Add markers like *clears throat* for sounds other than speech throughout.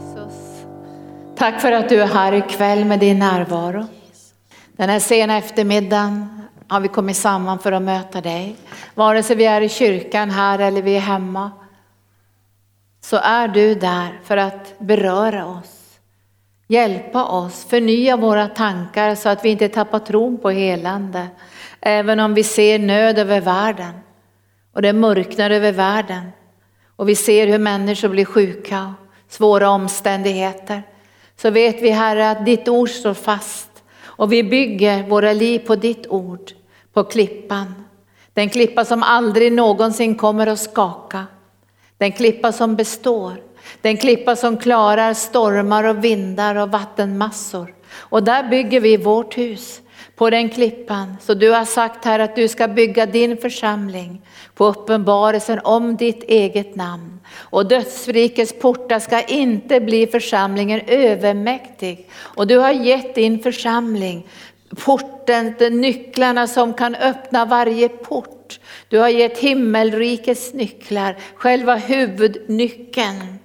Jesus. Tack för att du är här ikväll med din närvaro. Den här sena eftermiddagen har vi kommit samman för att möta dig. Vare sig vi är i kyrkan här eller vi är hemma så är du där för att beröra oss, hjälpa oss, förnya våra tankar så att vi inte tappar tron på helande. Även om vi ser nöd över världen och det mörknar över världen och vi ser hur människor blir sjuka, svåra omständigheter, så vet vi Herre att ditt ord står fast och vi bygger våra liv på ditt ord, på klippan. Den klippa som aldrig någonsin kommer att skaka. Den klippa som består. Den klippa som klarar stormar och vindar och vattenmassor. Och där bygger vi vårt hus på den klippan. Så du har sagt här att du ska bygga din församling på uppenbarelsen om ditt eget namn. Och dödsrikets portar ska inte bli församlingen övermäktig. Och du har gett din församling porten, de nycklarna som kan öppna varje port. Du har gett himmelrikets nycklar, själva huvudnyckeln.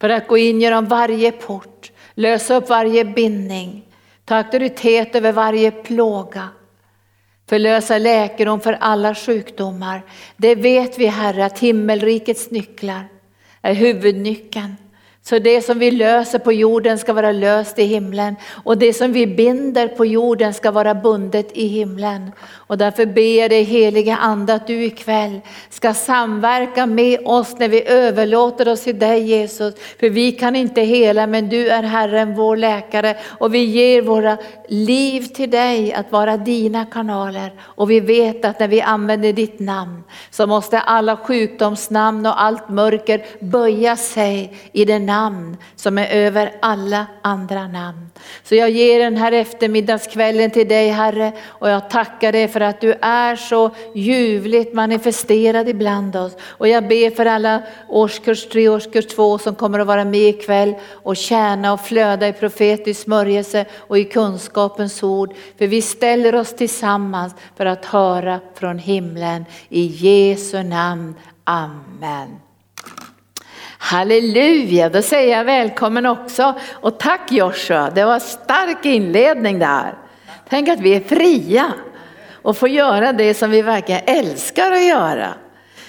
För att gå in genom varje port, lösa upp varje bindning, ta auktoritet över varje plåga. Förlösa läkedom för alla sjukdomar. Det vet vi Herre att himmelrikets nycklar är huvudnyckeln. Så det som vi löser på jorden ska vara löst i himlen och det som vi binder på jorden ska vara bundet i himlen. Och därför ber jag dig helige Ande att du ikväll ska samverka med oss när vi överlåter oss till dig Jesus. För vi kan inte hela men du är Herren vår läkare och vi ger våra liv till dig att vara dina kanaler. Och vi vet att när vi använder ditt namn så måste alla sjukdomsnamn och allt mörker böja sig i den namn som är över alla andra namn. Så jag ger den här eftermiddagskvällen till dig Herre och jag tackar dig för att du är så ljuvligt manifesterad ibland oss. Och jag ber för alla årskurs 3, årskurs 2 som kommer att vara med ikväll och tjäna och flöda i profetisk smörjelse och i kunskapens ord. För vi ställer oss tillsammans för att höra från himlen. I Jesu namn. Amen. Halleluja, då säger jag välkommen också. Och tack Joshua, det var en stark inledning där. Tänk att vi är fria och får göra det som vi verkligen älskar att göra.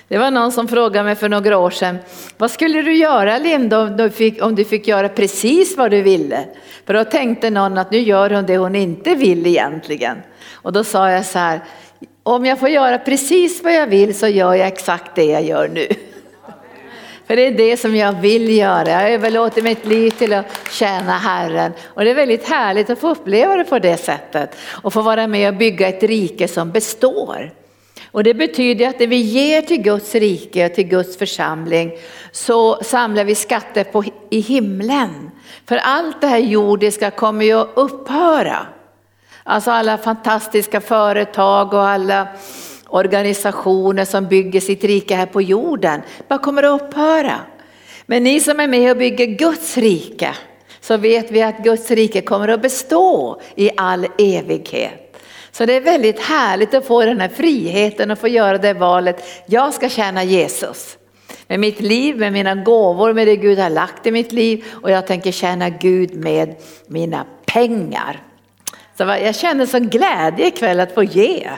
Det var någon som frågade mig för några år sedan, vad skulle du göra Linda om du fick, om du fick göra precis vad du ville? För då tänkte någon att nu gör hon det hon inte vill egentligen. Och då sa jag så här, om jag får göra precis vad jag vill så gör jag exakt det jag gör nu. För det är det som jag vill göra. Jag överlåter mitt liv till att tjäna Herren. Och det är väldigt härligt att få uppleva det på det sättet. Och få vara med och bygga ett rike som består. Och det betyder att det vi ger till Guds rike och till Guds församling så samlar vi skatter på, i himlen. För allt det här jordiska kommer ju att upphöra. Alltså alla fantastiska företag och alla organisationer som bygger sitt rike här på jorden bara kommer att upphöra. Men ni som är med och bygger Guds rike så vet vi att Guds rike kommer att bestå i all evighet. Så det är väldigt härligt att få den här friheten och få göra det valet. Jag ska tjäna Jesus med mitt liv, med mina gåvor, med det Gud har lagt i mitt liv och jag tänker tjäna Gud med mina pengar. Så jag känner sån glädje ikväll att få ge.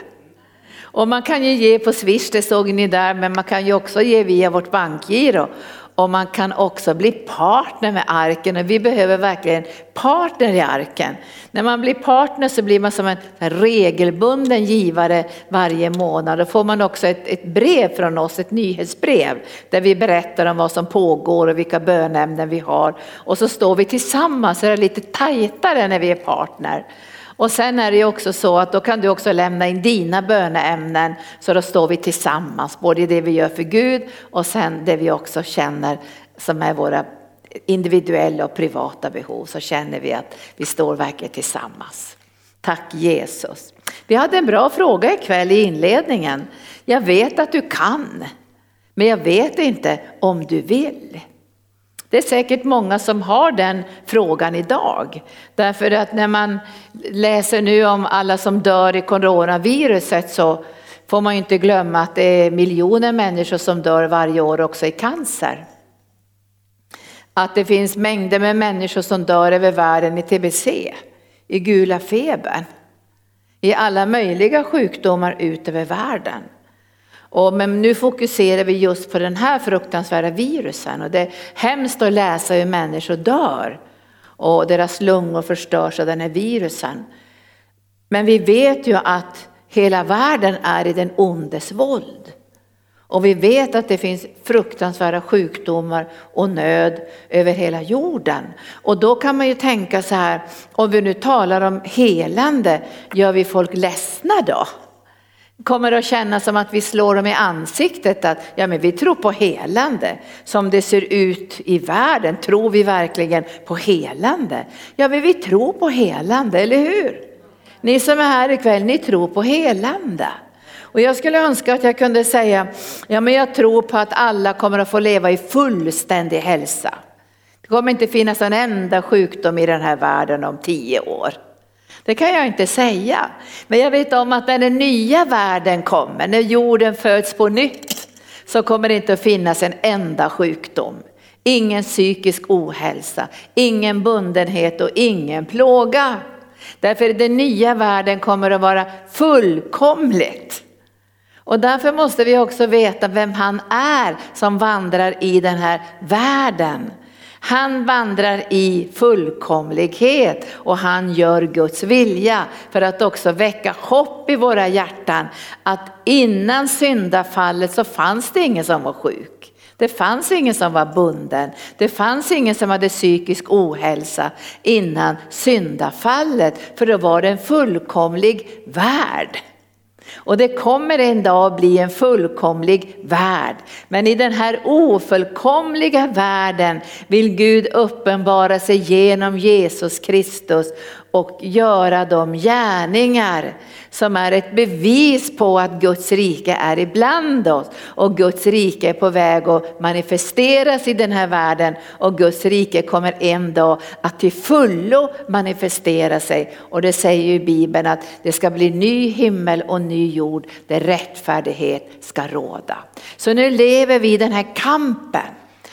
Och man kan ju ge på Swish, det såg ni där, men man kan ju också ge via vårt bankgiro. Och man kan också bli partner med arken och vi behöver verkligen partner i arken. När man blir partner så blir man som en regelbunden givare varje månad. Då får man också ett, ett brev från oss, ett nyhetsbrev där vi berättar om vad som pågår och vilka bönämnen vi har. Och så står vi tillsammans, så är det lite tajtare när vi är partner. Och sen är det ju också så att då kan du också lämna in dina böneämnen så då står vi tillsammans, både i det vi gör för Gud och sen det vi också känner som är våra individuella och privata behov så känner vi att vi står verkligen tillsammans. Tack Jesus. Vi hade en bra fråga ikväll i inledningen. Jag vet att du kan, men jag vet inte om du vill. Det är säkert många som har den frågan idag. Därför att när man läser nu om alla som dör i coronaviruset så får man ju inte glömma att det är miljoner människor som dör varje år också i cancer. att det finns mängder med människor som dör över världen i tbc, i gula febern, i alla möjliga sjukdomar ut över världen. Och, men nu fokuserar vi just på den här fruktansvärda virusen och det är hemskt att läsa hur människor dör och deras lungor förstörs av den här virusen. Men vi vet ju att hela världen är i den ondes våld. Och vi vet att det finns fruktansvärda sjukdomar och nöd över hela jorden. Och då kan man ju tänka så här, om vi nu talar om helande, gör vi folk ledsna då? Kommer att kännas som att vi slår dem i ansiktet att ja, men vi tror på helande. Som det ser ut i världen, tror vi verkligen på helande? Ja, men vi tror på helande, eller hur? Ni som är här ikväll, ni tror på helande. Och jag skulle önska att jag kunde säga, ja men jag tror på att alla kommer att få leva i fullständig hälsa. Det kommer inte finnas en enda sjukdom i den här världen om tio år. Det kan jag inte säga. Men jag vet om att när den nya världen kommer, när jorden föds på nytt, så kommer det inte att finnas en enda sjukdom. Ingen psykisk ohälsa, ingen bundenhet och ingen plåga. Därför den nya världen kommer att vara fullkomligt. Och därför måste vi också veta vem han är som vandrar i den här världen. Han vandrar i fullkomlighet och han gör Guds vilja för att också väcka hopp i våra hjärtan att innan syndafallet så fanns det ingen som var sjuk. Det fanns ingen som var bunden. Det fanns ingen som hade psykisk ohälsa innan syndafallet för då var det en fullkomlig värld. Och det kommer en dag bli en fullkomlig värld. Men i den här ofullkomliga världen vill Gud uppenbara sig genom Jesus Kristus och göra de gärningar som är ett bevis på att Guds rike är ibland oss och Guds rike är på väg att manifesteras i den här världen och Guds rike kommer en dag att till fullo manifestera sig och det säger ju Bibeln att det ska bli ny himmel och ny jord där rättfärdighet ska råda. Så nu lever vi i den här kampen.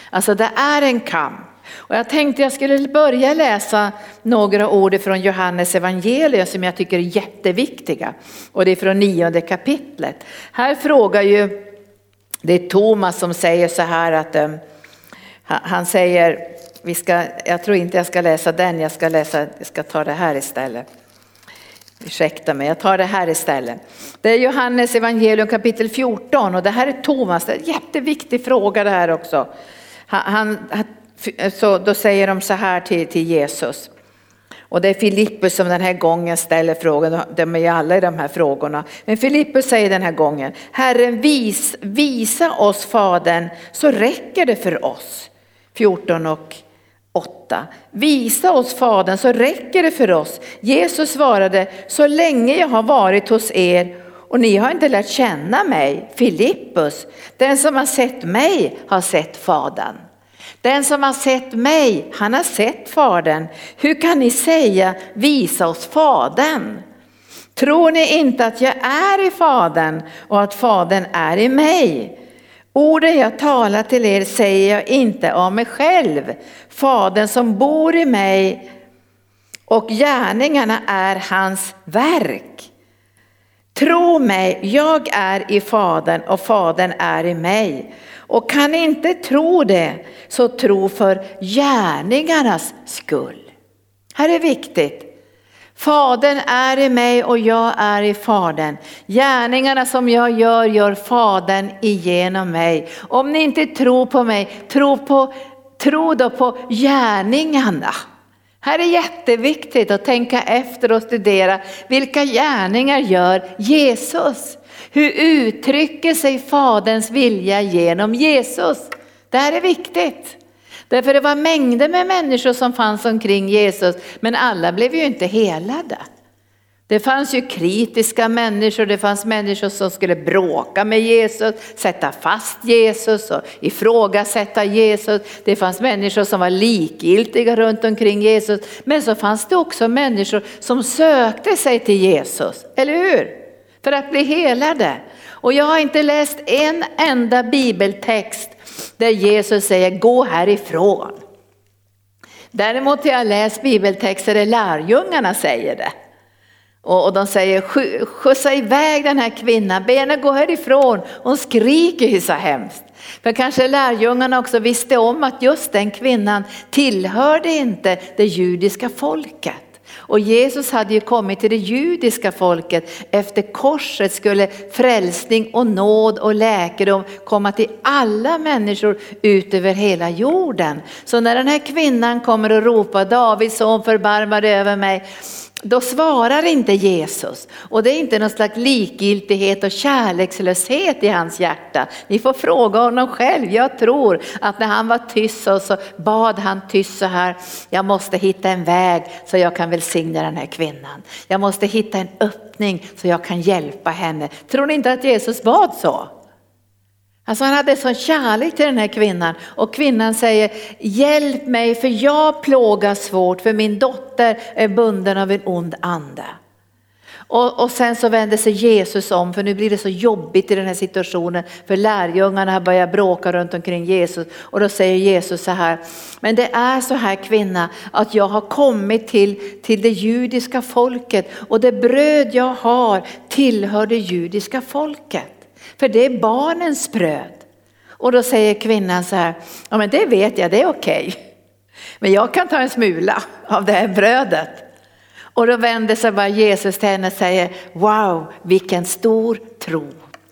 Alltså det är en kamp. Och jag tänkte jag skulle börja läsa några ord från Johannes evangelium som jag tycker är jätteviktiga. Och det är från nionde kapitlet. Här frågar ju, det är Thomas som säger så här att eh, han säger, vi ska, jag tror inte jag ska läsa den, jag ska, läsa, jag ska ta det här istället. Ursäkta mig, jag tar det här istället. Det är Johannes evangelium kapitel 14 och det här är Thomas, det är en jätteviktig fråga det här också. Han, han, Eh, så då säger de så här till, till Jesus. Och det är Filippus som den här gången ställer frågan, de är ju alla i de här frågorna. Men Filippus säger den här gången, Herren vis, visa oss Fadern så räcker det för oss. 14 och 8. Visa oss Fadern så räcker det för oss. Jesus svarade, så länge jag har varit hos er och ni har inte lärt känna mig, Filippus, den som har sett mig har sett Fadern. Den som har sett mig, han har sett Fadern. Hur kan ni säga visa oss Fadern? Tror ni inte att jag är i Fadern och att Fadern är i mig? Orden jag talar till er säger jag inte av mig själv. Fadern som bor i mig och gärningarna är hans verk. Tro mig, jag är i Fadern och Fadern är i mig. Och kan ni inte tro det, så tro för gärningarnas skull. Här är viktigt. Fadern är i mig och jag är i Fadern. Gärningarna som jag gör, gör Fadern igenom mig. Om ni inte tror på mig, tro, på, tro då på gärningarna. Här är jätteviktigt att tänka efter och studera vilka gärningar gör Jesus? Hur uttrycker sig Faderns vilja genom Jesus? Det här är viktigt. Därför det var mängder med människor som fanns omkring Jesus, men alla blev ju inte helade. Det fanns ju kritiska människor, det fanns människor som skulle bråka med Jesus, sätta fast Jesus och ifrågasätta Jesus. Det fanns människor som var likgiltiga runt omkring Jesus. Men så fanns det också människor som sökte sig till Jesus, eller hur? För att bli helade. Och jag har inte läst en enda bibeltext där Jesus säger gå härifrån. Däremot har jag läst bibeltexter där lärjungarna säger det. Och, de säger skjutsa iväg den här kvinnan, be henne gå härifrån, hon skriker ju så hemskt. För kanske lärjungarna också visste om att just den kvinnan tillhörde inte det judiska folket. Och Jesus hade ju kommit till det judiska folket. Efter korset skulle frälsning och nåd och läkedom komma till alla människor ut över hela jorden. Så när den här kvinnan kommer och ropar Davids son förbarma dig över mig då svarar inte Jesus. Och det är inte någon slags likgiltighet och kärlekslöshet i hans hjärta. Ni får fråga honom själv. Jag tror att när han var tyst så bad han tyst så här. Jag måste hitta en väg så jag kan välsigna den här kvinnan. Jag måste hitta en öppning så jag kan hjälpa henne. Tror ni inte att Jesus bad så? Alltså han hade sån kärlek till den här kvinnan och kvinnan säger hjälp mig för jag plågas svårt för min dotter är bunden av en ond ande. Och, och, sen så vänder sig Jesus om för nu blir det så jobbigt i den här situationen för lärjungarna har börjat bråka runt omkring Jesus och då säger Jesus så här, men det är så här kvinna att jag har kommit till, till det judiska folket och det bröd jag har tillhör det judiska folket. För det är barnens bröd. Och då säger kvinnan så här, ja men det vet jag, det är okej. Okay. Men jag kan ta en smula av det här brödet. Och då vänder sig bara Jesus till henne och säger, wow vilken stor tro.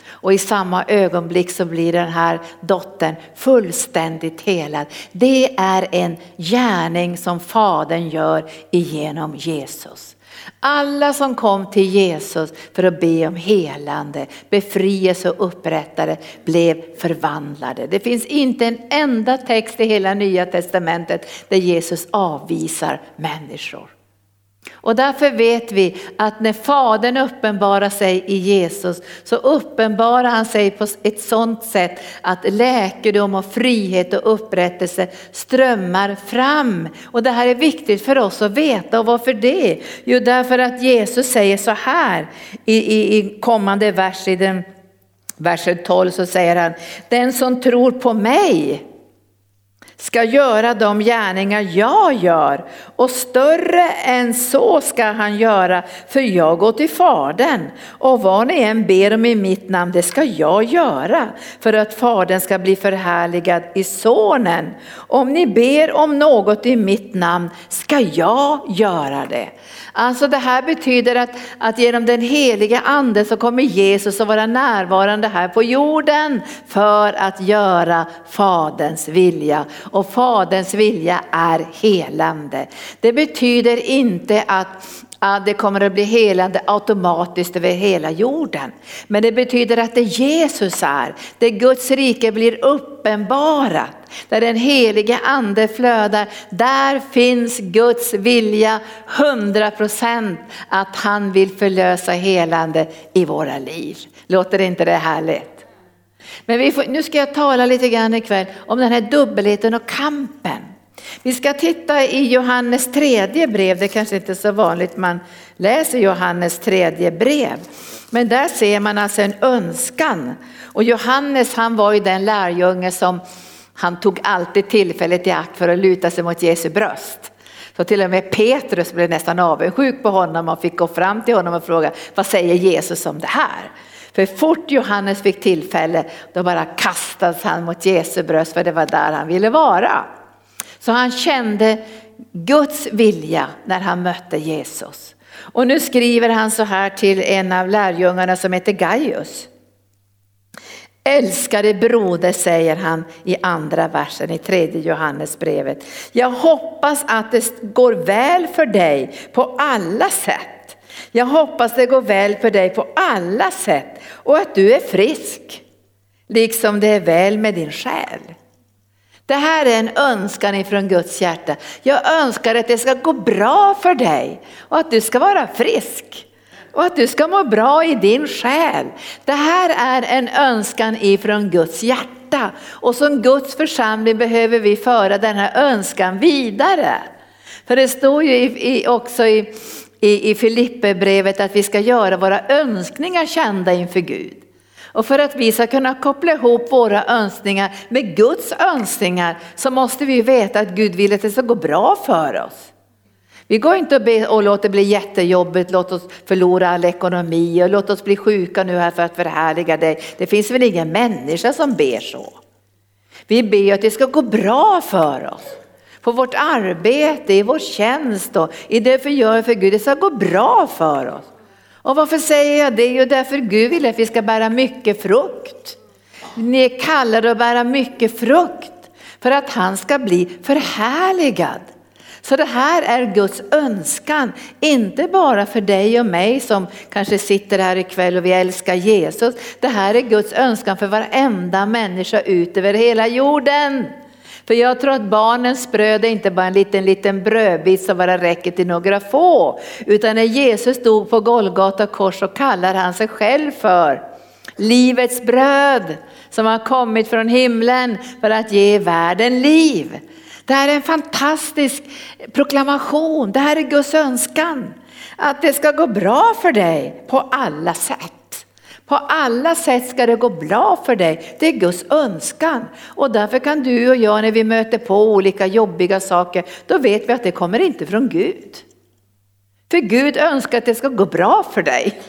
Och i samma ögonblick så blir den här dottern fullständigt helad. Det är en gärning som fadern gör genom Jesus. Alla som kom till Jesus för att be om helande, befrielse och upprättare blev förvandlade. Det finns inte en enda text i hela nya testamentet där Jesus avvisar människor. Och därför vet vi att när Fadern uppenbarar sig i Jesus så uppenbarar han sig på ett sådant sätt att läkedom och frihet och upprättelse strömmar fram. Och det här är viktigt för oss att veta och varför det? Jo därför att Jesus säger så här i, i, i kommande vers i den versen 12 så säger han, den som tror på mig ska göra de gärningar jag gör och större än så ska han göra för jag går till Fadern och vad ni än ber om i mitt namn det ska jag göra för att Fadern ska bli förhärligad i Sonen. Om ni ber om något i mitt namn ska jag göra det. Alltså det här betyder att, att genom den heliga ande så kommer Jesus att vara närvarande här på jorden för att göra Faderns vilja. Och Faderns vilja är helande. Det betyder inte att att det kommer att bli helande automatiskt över hela jorden. Men det betyder att det Jesus är, det Guds rike blir uppenbarat, där den helige ande flödar, där finns Guds vilja 100% att han vill förlösa helande i våra liv. Låter inte det härligt? Men får, nu ska jag tala lite grann ikväll om den här dubbelheten och kampen. Vi ska titta i Johannes tredje brev, det kanske inte är så vanligt man läser Johannes tredje brev. Men där ser man alltså en önskan. Och Johannes han var ju den lärjunge som han tog alltid tillfället i akt för att luta sig mot Jesu bröst. Så till och med Petrus blev nästan avundsjuk på honom och fick gå fram till honom och fråga vad säger Jesus om det här? För fort Johannes fick tillfälle då bara kastades han mot Jesu bröst för det var där han ville vara. Så han kände Guds vilja när han mötte Jesus. Och nu skriver han så här till en av lärjungarna som heter Gaius. Älskade broder säger han i andra versen i tredje Johannesbrevet. Jag hoppas att det går väl för dig på alla sätt. Jag hoppas det går väl för dig på alla sätt och att du är frisk. Liksom det är väl med din själ. Det här är en önskan ifrån Guds hjärta. Jag önskar att det ska gå bra för dig och att du ska vara frisk och att du ska må bra i din själ. Det här är en önskan ifrån Guds hjärta och som Guds församling behöver vi föra den här önskan vidare. För det står ju i, också i, i, i Filipperbrevet att vi ska göra våra önskningar kända inför Gud. Och för att vi ska kunna koppla ihop våra önskningar med Guds önskningar så måste vi veta att Gud vill att det ska gå bra för oss. Vi går inte och, be, och låter det bli jättejobbigt, låt oss förlora all ekonomi och låt oss bli sjuka nu här för att förhärliga dig. Det finns väl ingen människa som ber så. Vi ber att det ska gå bra för oss. På vårt arbete, i vår tjänst och i det vi gör för Gud. Det ska gå bra för oss. Och varför säger jag det? Jo, därför Gud vill att vi ska bära mycket frukt. Ni är kallade att bära mycket frukt för att han ska bli förhärligad. Så det här är Guds önskan, inte bara för dig och mig som kanske sitter här ikväll och vi älskar Jesus. Det här är Guds önskan för varenda människa ut över hela jorden. För jag tror att barnens bröd är inte bara en liten, liten brödbit som bara räcker till några få. Utan när Jesus stod på Golgata kors så kallar han sig själv för livets bröd som har kommit från himlen för att ge världen liv. Det här är en fantastisk proklamation, det här är Guds önskan. Att det ska gå bra för dig på alla sätt. På alla sätt ska det gå bra för dig. Det är Guds önskan. Och därför kan du och jag när vi möter på olika jobbiga saker, då vet vi att det kommer inte från Gud. För Gud önskar att det ska gå bra för dig.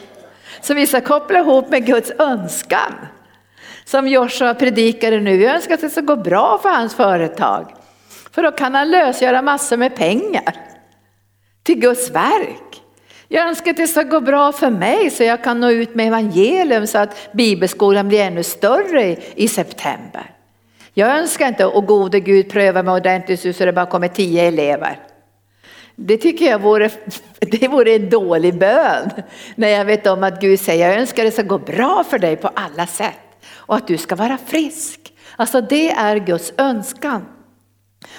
Så vi ska koppla ihop med Guds önskan. Som Joshua predikade nu, jag önskar att det ska gå bra för hans företag. För då kan han lösgöra massor med pengar till Guds verk. Jag önskar att det ska gå bra för mig så jag kan nå ut med evangelium så att bibelskolan blir ännu större i september. Jag önskar inte att gode Gud pröva mig ordentligt så det bara kommer tio elever. Det tycker jag vore, *laughs* det vore en dålig bön. När jag vet om att Gud säger jag önskar det ska gå bra för dig på alla sätt och att du ska vara frisk. Alltså det är Guds önskan.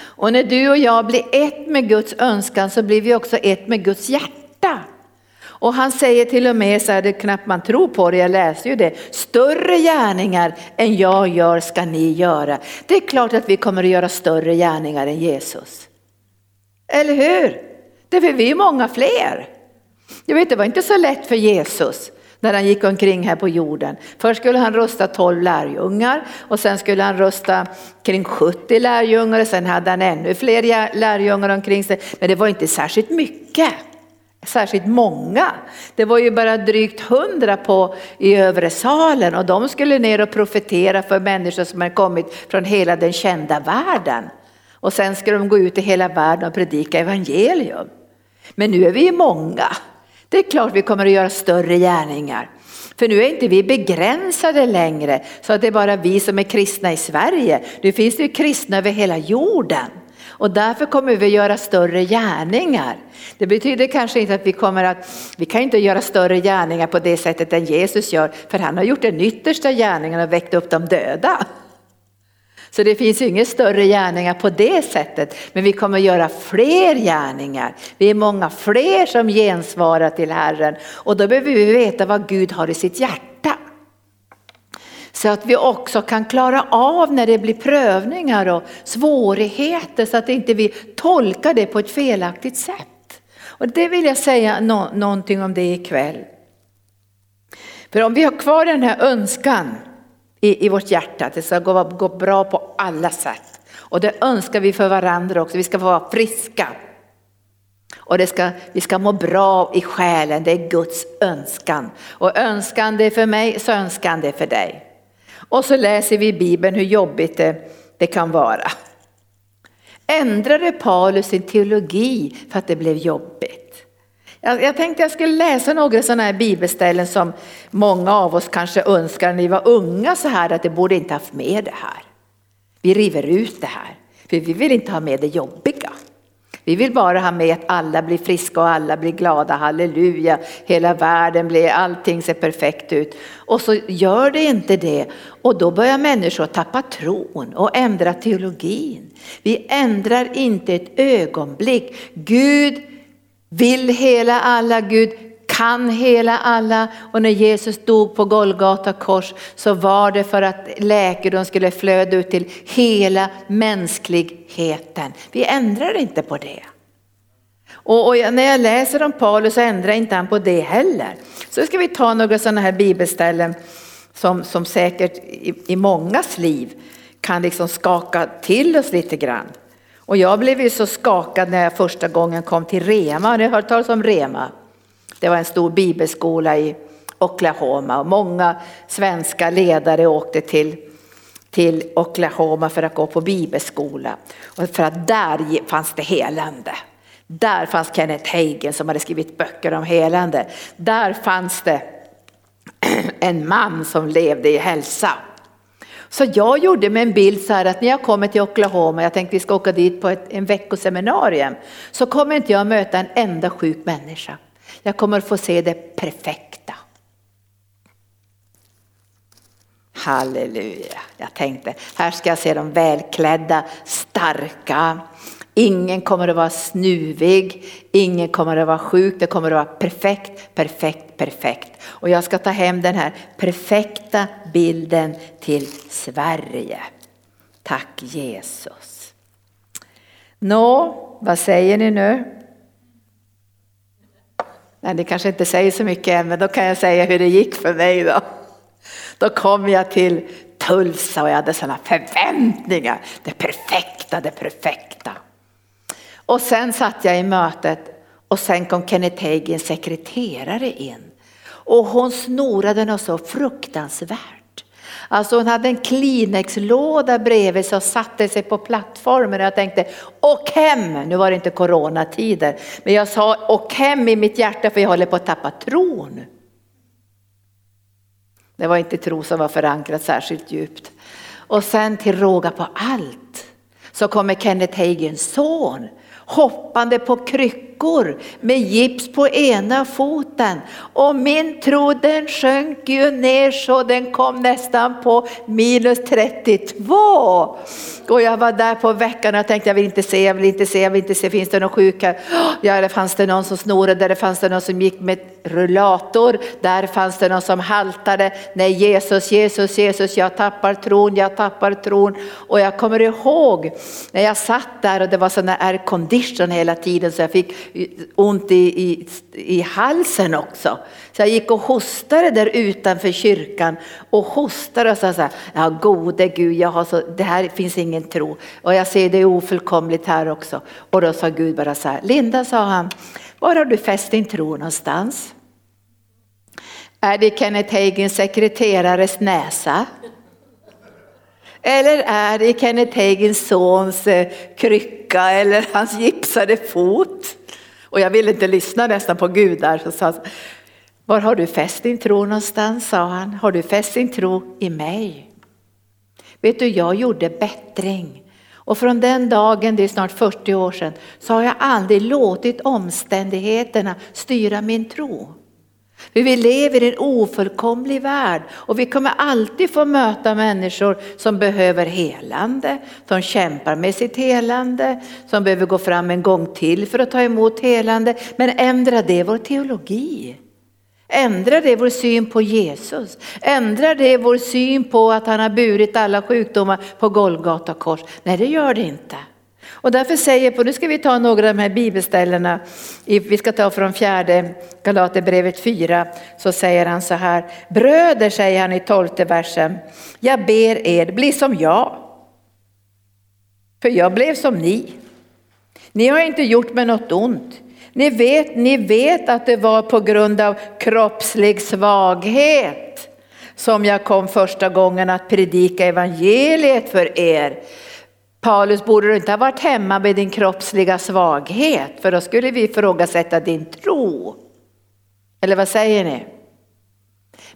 Och när du och jag blir ett med Guds önskan så blir vi också ett med Guds hjärta. Och han säger till och med så här, det är knappt man tror på det, jag läser ju det. Större gärningar än jag gör ska ni göra. Det är klart att vi kommer att göra större gärningar än Jesus. Eller hur? Därför vi är många fler. Jag vet, det var inte så lätt för Jesus när han gick omkring här på jorden. Först skulle han rösta 12 lärjungar och sen skulle han rösta kring 70 lärjungar och sen hade han ännu fler lärjungar omkring sig. Men det var inte särskilt mycket särskilt många. Det var ju bara drygt hundra på i övre salen och de skulle ner och profetera för människor som hade kommit från hela den kända världen. Och sen skulle de gå ut i hela världen och predika evangelium. Men nu är vi många. Det är klart vi kommer att göra större gärningar. För nu är inte vi begränsade längre så att det är bara vi som är kristna i Sverige. Nu finns det ju kristna över hela jorden. Och därför kommer vi göra större gärningar. Det betyder kanske inte att vi kommer att, vi kan inte göra större gärningar på det sättet än Jesus gör, för han har gjort den yttersta gärningen och väckt upp de döda. Så det finns inga större gärningar på det sättet, men vi kommer göra fler gärningar. Vi är många fler som gensvarar till Herren och då behöver vi veta vad Gud har i sitt hjärta. Så att vi också kan klara av när det blir prövningar och svårigheter så att inte vi tolkar det på ett felaktigt sätt. Och det vill jag säga no någonting om det ikväll. För om vi har kvar den här önskan i, i vårt hjärta, att det ska gå, gå bra på alla sätt. Och det önskar vi för varandra också, vi ska få vara friska. Och det ska, vi ska må bra i själen, det är Guds önskan. Och önskan det är för mig, så önskan det är för dig. Och så läser vi i Bibeln hur jobbigt det, det kan vara. Ändrade Paulus sin teologi för att det blev jobbigt? Jag, jag tänkte jag skulle läsa några sådana här bibelställen som många av oss kanske önskar när vi var unga så här att det borde inte haft med det här. Vi river ut det här, för vi vill inte ha med det jobbiga. Vi vill bara ha med att alla blir friska och alla blir glada, halleluja, hela världen blir, allting ser perfekt ut. Och så gör det inte det och då börjar människor tappa tron och ändra teologin. Vi ändrar inte ett ögonblick. Gud vill hela alla, Gud kan hela alla och när Jesus dog på Golgata kors så var det för att läkedom skulle flöda ut till hela mänskligheten. Vi ändrar inte på det. Och, och, när jag läser om Paulus så ändrar inte han på det heller. Så ska vi ta några sådana här bibelställen som, som säkert i, i mångas liv kan liksom skaka till oss lite grann. Och jag blev ju så skakad när jag första gången kom till Rema. Har ni hört talas om Rema? Det var en stor bibelskola i Oklahoma och många svenska ledare åkte till, till Oklahoma för att gå på bibelskola. Och för att där fanns det helande. Där fanns Kenneth Hagen som hade skrivit böcker om helande. Där fanns det *clears throat* en man som levde i hälsa. Så jag gjorde mig en bild så här att när jag kommer till Oklahoma, jag tänkte vi ska åka dit på ett, en veckoseminarium, så kommer inte jag möta en enda sjuk människa. Jag kommer få se det perfekta. Halleluja. Jag tänkte, här ska jag se de välklädda, starka. Ingen kommer att vara snuvig, ingen kommer att vara sjuk, det kommer att vara perfekt, perfekt, perfekt. Och jag ska ta hem den här perfekta bilden till Sverige. Tack Jesus. Nå, vad säger ni nu? Nej, det kanske inte säger så mycket än, men då kan jag säga hur det gick för mig då. Då kom jag till Tulsa och jag hade sådana förväntningar. Det perfekta, det perfekta. Och sen satt jag i mötet och sen kom Kenneth Hagins sekreterare in. Och hon snorade något så fruktansvärt. Alltså hon hade en Kleenex-låda bredvid sig och satte sig på plattformen och jag tänkte åk hem, nu var det inte coronatider, men jag sa åk hem i mitt hjärta för jag håller på att tappa tron. Det var inte tro som var förankrat särskilt djupt. Och sen till råga på allt så kommer Kenneth Hagens son hoppande på kryckor med gips på ena foten. Och min tro den sjönk ju ner så den kom nästan på minus 32. Och jag var där på veckan och tänkte jag vill inte se, jag vill inte se, jag vill inte se, finns det någon sjuk här? *gasps* Ja, där fanns det någon som snorade, där fanns det någon som gick med rullator, där fanns det någon som haltade. Nej Jesus, Jesus, Jesus, jag tappar tron, jag tappar tron. Och jag kommer ihåg när jag satt där och det var sådana air condition hela tiden så jag fick ont i, i, i halsen också. Så jag gick och hostade där utanför kyrkan och hostade och sa så här, ja gode Gud, jag har så, det här finns ingen tro och jag ser det är ofullkomligt här också. Och då sa Gud bara så här, Linda sa han, var har du fäst din tro någonstans? Är det Kenneth Hagens sekreterares näsa? Eller är det Kenneth Hagens sons eh, krycka eller hans gipsade fot? Och jag ville inte lyssna nästan på Gud där. Så sa, var har du fäst din tro någonstans? sa han. Har du fäst din tro i mig? Vet du, jag gjorde bättring. Och från den dagen, det är snart 40 år sedan, så har jag aldrig låtit omständigheterna styra min tro. För vi lever i en ofullkomlig värld och vi kommer alltid få möta människor som behöver helande, som kämpar med sitt helande, som behöver gå fram en gång till för att ta emot helande. Men ändra det vår teologi. Ändrar det vår syn på Jesus? Ändrar det vår syn på att han har burit alla sjukdomar på Golgata kors? Nej, det gör det inte. Och därför säger på, nu ska vi ta några av de här bibelställena, vi ska ta från fjärde Galaterbrevet 4, så säger han så här, bröder säger han i tolfte versen, jag ber er bli som jag, för jag blev som ni. Ni har inte gjort mig något ont. Ni vet, ni vet att det var på grund av kroppslig svaghet som jag kom första gången att predika evangeliet för er. Paulus, borde du inte ha varit hemma med din kroppsliga svaghet? För då skulle vi ifrågasätta din tro. Eller vad säger ni?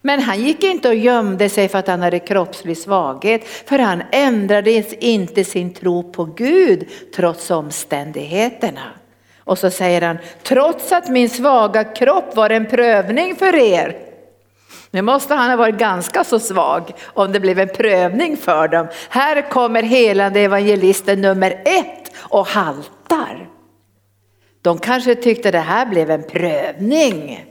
Men han gick inte och gömde sig för att han hade kroppslig svaghet, för han ändrade inte sin tro på Gud trots omständigheterna. Och så säger han, trots att min svaga kropp var en prövning för er, nu måste han ha varit ganska så svag om det blev en prövning för dem. Här kommer helande evangelisten nummer ett och haltar. De kanske tyckte det här blev en prövning.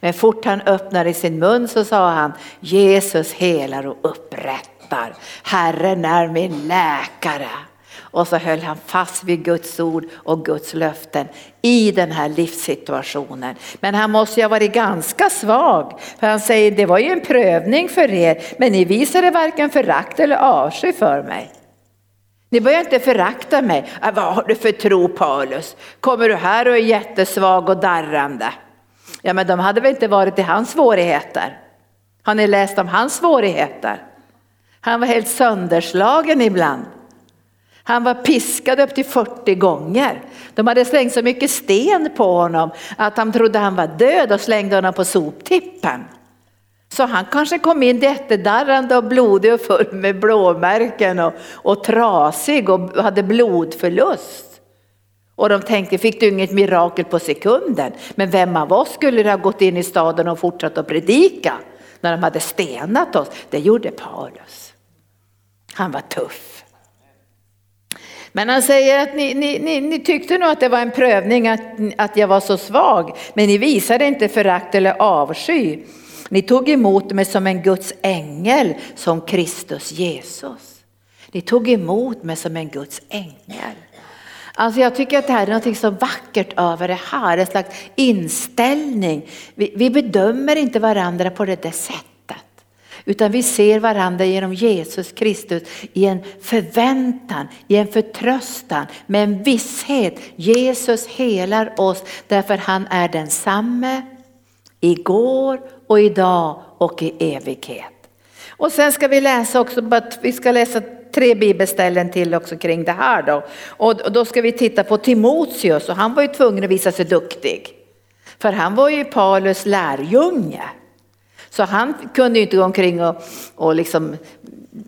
Men fort han öppnade sin mun så sa han Jesus helar och upprättar. Herren är min läkare. Och så höll han fast vid Guds ord och Guds löften i den här livssituationen. Men han måste ju ha varit ganska svag. För han säger det var ju en prövning för er men ni visade varken förakt eller avsky för mig. Ni börjar inte förakta mig. Äh, vad har du för tro Paulus? Kommer du här och är jättesvag och darrande? Ja men de hade väl inte varit i hans svårigheter. Har ni läst om hans svårigheter? Han var helt sönderslagen ibland. Han var piskad upp till 40 gånger. De hade slängt så mycket sten på honom att han trodde han var död och slängde honom på soptippen. Så han kanske kom in jättedarrande och blodig och full med blåmärken och, och trasig och hade blodförlust. Och de tänkte, fick du inget mirakel på sekunden? Men vem av oss skulle ha gått in i staden och fortsatt att predika när de hade stenat oss? Det gjorde Paulus. Han var tuff. Men han säger att ni, ni, ni, ni, tyckte nog att det var en prövning att, att jag var så svag, men ni visade inte förakt eller avsky. Ni tog emot mig som en Guds ängel, som Kristus Jesus. Ni tog emot mig som en Guds ängel. Alltså jag tycker att det här är något så vackert över det här, en slags inställning. Vi, vi bedömer inte varandra på det där sättet. Utan vi ser varandra genom Jesus Kristus i en förväntan, i en förtröstan, med en visshet. Jesus helar oss därför han är densamme igår och idag och i evighet. Och sen ska vi läsa också, vi ska läsa tre bibelställen till också kring det här då. Och då ska vi titta på Timoteus och han var ju tvungen att visa sig duktig. För han var ju Paulus lärjunge. Så han kunde ju inte gå omkring och, och liksom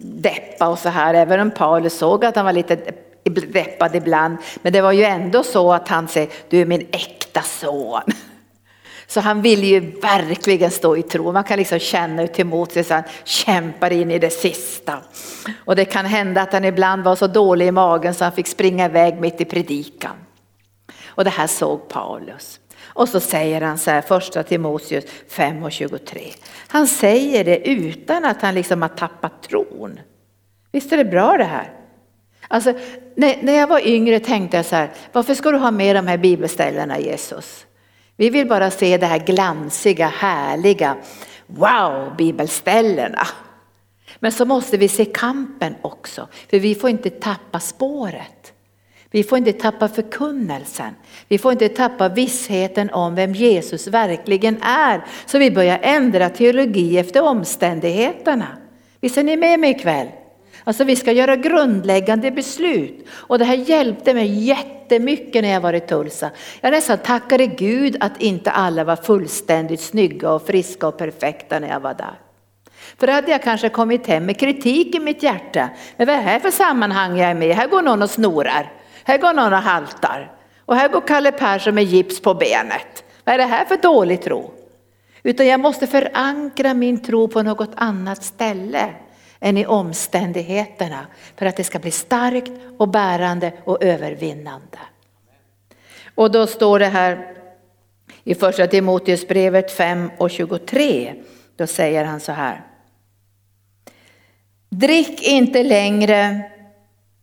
deppa och så här, även om Paulus såg att han var lite deppad ibland. Men det var ju ändå så att han säger, du är min äkta son. *laughs* Så han vill ju verkligen stå i tro. Man kan liksom känna hur Timoteus han kämpar in i det sista. Och det kan hända att han ibland var så dålig i magen så han fick springa iväg mitt i predikan. Och det här såg Paulus. Och så säger han så här, första Timoteus 5 och 23. Han säger det utan att han liksom har tappat tron. Visst är det bra det här? Alltså, när, när jag var yngre tänkte jag så här, varför ska du ha med de här bibelställena Jesus? Vi vill bara se det här glansiga, härliga, wow, bibelställena. Men så måste vi se kampen också, för vi får inte tappa spåret. Vi får inte tappa förkunnelsen. Vi får inte tappa vissheten om vem Jesus verkligen är. Så vi börjar ändra teologi efter omständigheterna. Visst är ni med mig ikväll? Alltså vi ska göra grundläggande beslut. Och det här hjälpte mig jättemycket när jag var i Tulsa. Jag nästan tackade Gud att inte alla var fullständigt snygga och friska och perfekta när jag var där. För då hade jag kanske kommit hem med kritik i mitt hjärta. Men vad är det här för sammanhang jag är med Här går någon och snorar. Här går någon och haltar. Och här går Kalle Persson med gips på benet. Vad är det här för dålig tro? Utan jag måste förankra min tro på något annat ställe än i omständigheterna för att det ska bli starkt och bärande och övervinnande. Och då står det här i första Timoteusbrevet 5 och 23. Då säger han så här. Drick inte längre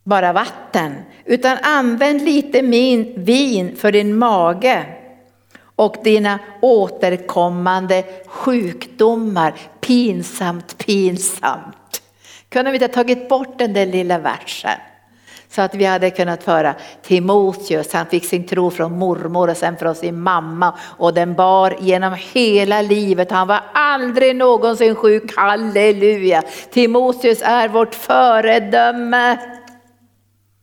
bara vatten utan använd lite min vin för din mage och dina återkommande sjukdomar. Pinsamt, pinsamt. Kunde vi inte ha tagit bort den där lilla versen? Så att vi hade kunnat föra Timoteus, han fick sin tro från mormor och sen från sin mamma och den bar genom hela livet. Han var aldrig någonsin sjuk, halleluja. Timoteus är vårt föredöme.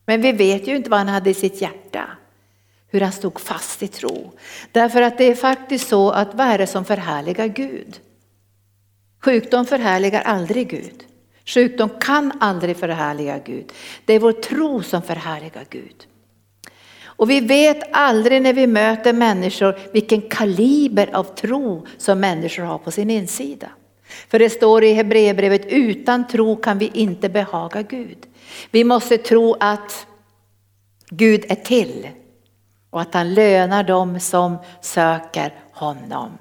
Men vi vet ju inte vad han hade i sitt hjärta. Hur han stod fast i tro. Därför att det är faktiskt så att vad är det som förhärligar Gud? Sjukdom förhärligar aldrig Gud. Sjukdom kan aldrig förhärliga Gud. Det är vår tro som förhärligar Gud. Och vi vet aldrig när vi möter människor vilken kaliber av tro som människor har på sin insida. För det står i Hebreerbrevet, utan tro kan vi inte behaga Gud. Vi måste tro att Gud är till och att han lönar dem som söker honom.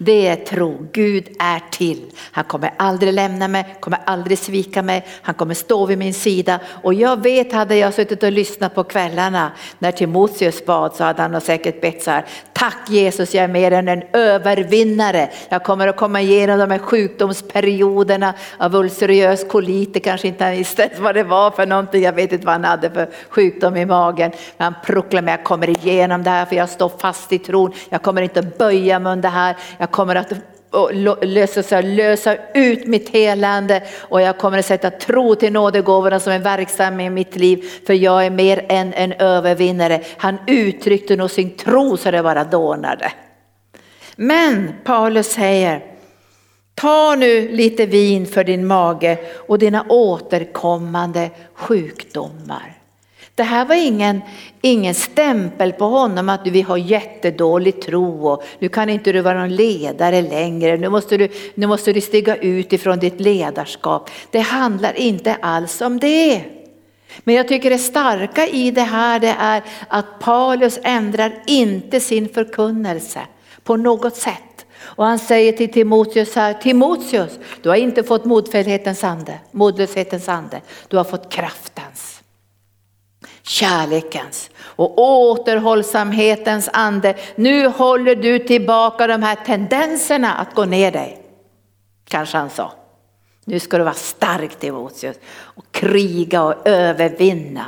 Det är tro. Gud är till. Han kommer aldrig lämna mig, kommer aldrig svika mig. Han kommer stå vid min sida. Och jag vet, hade jag suttit och lyssnat på kvällarna när Timoteus bad så hade han säkert bett så här. Tack Jesus, jag är mer än en övervinnare. Jag kommer att komma igenom de här sjukdomsperioderna av ulcerös kolit. Det kanske inte han visste vad det var för någonting. Jag vet inte vad han hade för sjukdom i magen. Men han proklamerar, jag kommer igenom det här för jag står fast i tron. Jag kommer inte att böja mig under det här. Jag kommer att lösa, lösa ut mitt helande och jag kommer att sätta tro till nådegåvorna som är verksamma i mitt liv för jag är mer än en övervinnare. Han uttryckte nog sin tro så det bara dånade. Men Paulus säger, ta nu lite vin för din mage och dina återkommande sjukdomar. Det här var ingen, ingen stämpel på honom att vi har jättedålig tro och nu kan inte du vara någon ledare längre. Nu måste du, nu måste du stiga ut ifrån ditt ledarskap. Det handlar inte alls om det. Men jag tycker det starka i det här det är att Paulus ändrar inte sin förkunnelse på något sätt. Och han säger till Timoteus här, Timoteus, du har inte fått modfällhetens ande, modlöshetens ande, du har fått kraftens kärlekens och återhållsamhetens ande. Nu håller du tillbaka de här tendenserna att gå ner dig. Kanske han sa. Nu ska du vara stark Timoteus och kriga och övervinna.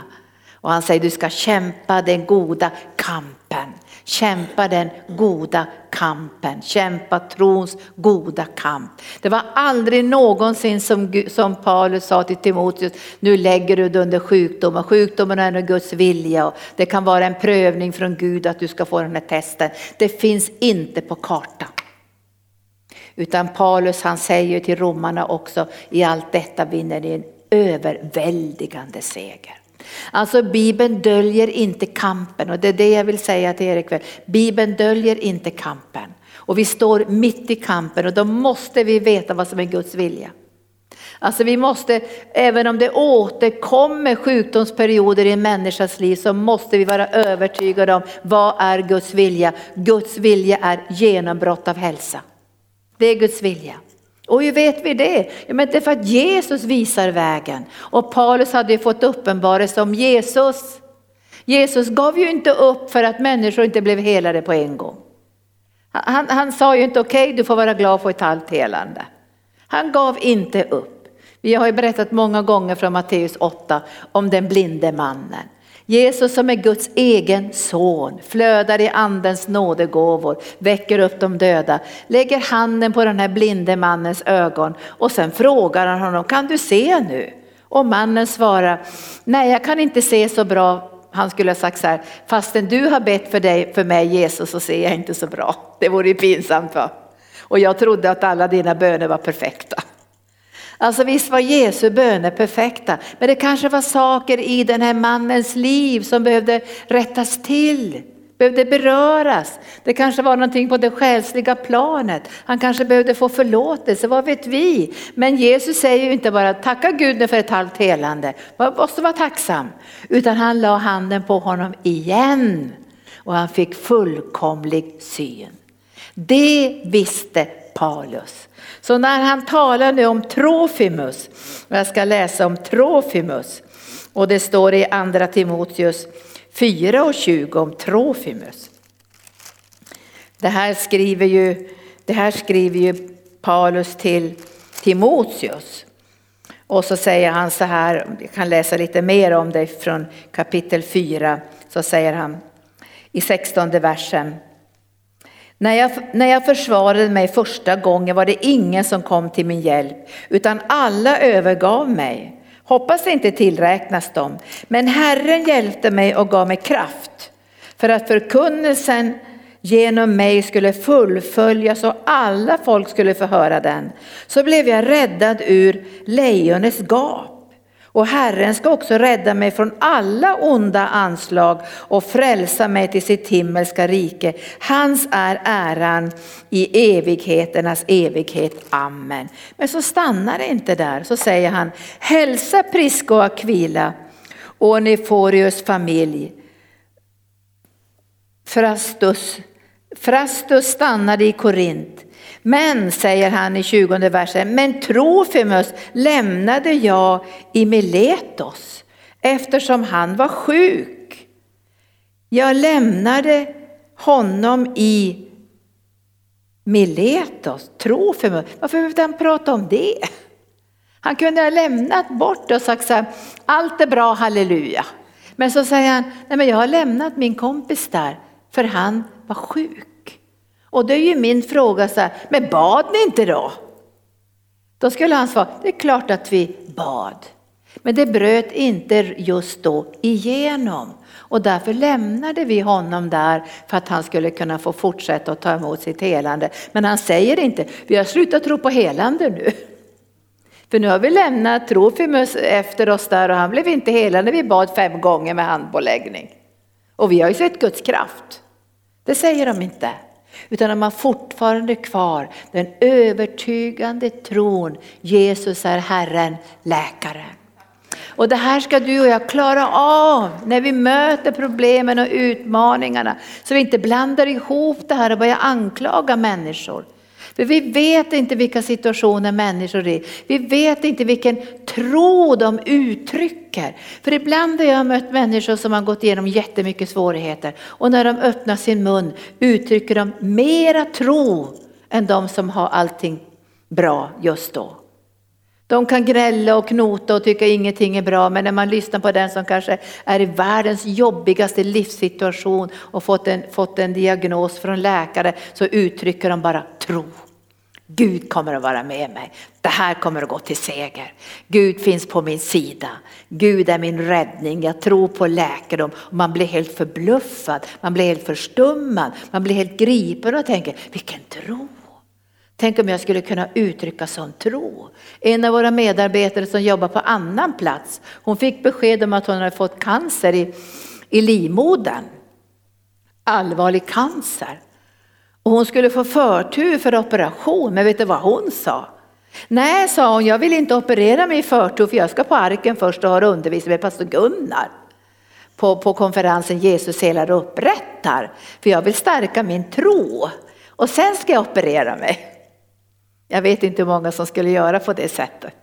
Och han säger du ska kämpa den goda kampen. Kämpa den goda kampen, kämpa trons goda kamp. Det var aldrig någonsin som, som Paulus sa till Timoteus, nu lägger du dig under sjukdom och sjukdomen är Guds vilja och det kan vara en prövning från Gud att du ska få den här testen. Det finns inte på kartan. Utan Paulus han säger till romarna också, i allt detta vinner ni en överväldigande seger. Alltså Bibeln döljer inte kampen och det är det jag vill säga till er ikväll. Bibeln döljer inte kampen. Och vi står mitt i kampen och då måste vi veta vad som är Guds vilja. Alltså vi måste, även om det återkommer sjukdomsperioder i en människas liv så måste vi vara övertygade om vad är Guds vilja. Guds vilja är genombrott av hälsa. Det är Guds vilja. Och hur vet vi det? Ja, men det är för att Jesus visar vägen. Och Paulus hade ju fått uppenbarelse om Jesus. Jesus gav ju inte upp för att människor inte blev helade på en gång. Han, han sa ju inte okej, okay, du får vara glad för ett halvt helande. Han gav inte upp. Vi har ju berättat många gånger från Matteus 8 om den blinde mannen. Jesus som är Guds egen son, flödar i andens nådegåvor, väcker upp de döda, lägger handen på den här blinde mannens ögon och sen frågar han honom, kan du se nu? Och mannen svarar, nej jag kan inte se så bra. Han skulle ha sagt så här, fastän du har bett för, dig, för mig Jesus så ser jag inte så bra. Det vore ju pinsamt va? Och jag trodde att alla dina böner var perfekta. Alltså visst var Jesu böner perfekta, men det kanske var saker i den här mannens liv som behövde rättas till, behövde beröras. Det kanske var någonting på det själsliga planet. Han kanske behövde få förlåtelse, vad vet vi? Men Jesus säger ju inte bara tacka Gud för ett halvt helande, man måste vara tacksam. Utan han la handen på honom igen och han fick fullkomlig syn. Det visste Paulus. Så när han talar nu om Trofimus, och jag ska läsa om Trofimus, och det står i andra Timoteus 4 och 20 om Trofimus. Det här skriver ju, det här skriver ju Paulus till Timoteus. Och så säger han så här, jag kan läsa lite mer om det från kapitel 4, så säger han i 16 versen. När jag, när jag försvarade mig första gången var det ingen som kom till min hjälp, utan alla övergav mig. Hoppas det inte tillräknas dem. Men Herren hjälpte mig och gav mig kraft för att förkunnelsen genom mig skulle fullföljas och alla folk skulle få höra den. Så blev jag räddad ur lejonets gap. Och Herren ska också rädda mig från alla onda anslag och frälsa mig till sitt himmelska rike. Hans är äran i evigheternas evighet. Amen. Men så stannar det inte där, så säger han hälsa Prisco och Aquila och Neforius familj. Frastus, Frastus stannade i Korint men, säger han i 20 versen, men Trofimus lämnade jag i Miletos eftersom han var sjuk. Jag lämnade honom i Miletos, Trofimus. Varför behövde han prata om det? Han kunde ha lämnat bort och sagt så här, allt är bra, halleluja. Men så säger han, nej men jag har lämnat min kompis där för han var sjuk. Och då är ju min fråga så här, men bad ni inte då? Då skulle han svara, det är klart att vi bad. Men det bröt inte just då igenom. Och därför lämnade vi honom där för att han skulle kunna få fortsätta att ta emot sitt helande. Men han säger inte, vi har slutat tro på helande nu. För nu har vi lämnat Trofimus efter oss där och han blev inte helad när vi bad fem gånger med handpåläggning. Och vi har ju sett Guds kraft. Det säger de inte. Utan de har fortfarande kvar den övertygande tron Jesus är Herren, läkaren. Och det här ska du och jag klara av när vi möter problemen och utmaningarna. Så vi inte blandar ihop det här och börjar anklaga människor. För vi vet inte vilka situationer människor är i. Vi vet inte vilken tro de uttrycker. För ibland har jag mött människor som har gått igenom jättemycket svårigheter och när de öppnar sin mun uttrycker de mera tro än de som har allting bra just då. De kan grälla och knota och tycka ingenting är bra men när man lyssnar på den som kanske är i världens jobbigaste livssituation och fått en, fått en diagnos från läkare så uttrycker de bara tro. Gud kommer att vara med mig. Det här kommer att gå till seger. Gud finns på min sida. Gud är min räddning. Jag tror på läkedom. Man blir helt förbluffad, man blir helt förstummad, man blir helt gripen och tänker vilken tro. Tänk om jag skulle kunna uttrycka sån tro. En av våra medarbetare som jobbar på annan plats, hon fick besked om att hon hade fått cancer i, i livmodern. Allvarlig cancer. Och hon skulle få förtur för operation, men vet du vad hon sa? Nej, sa hon, jag vill inte operera mig i förtur för jag ska på arken först och ha undervisning med pastor Gunnar på, på konferensen Jesus helar och upprättar. För jag vill stärka min tro och sen ska jag operera mig. Jag vet inte hur många som skulle göra på det sättet.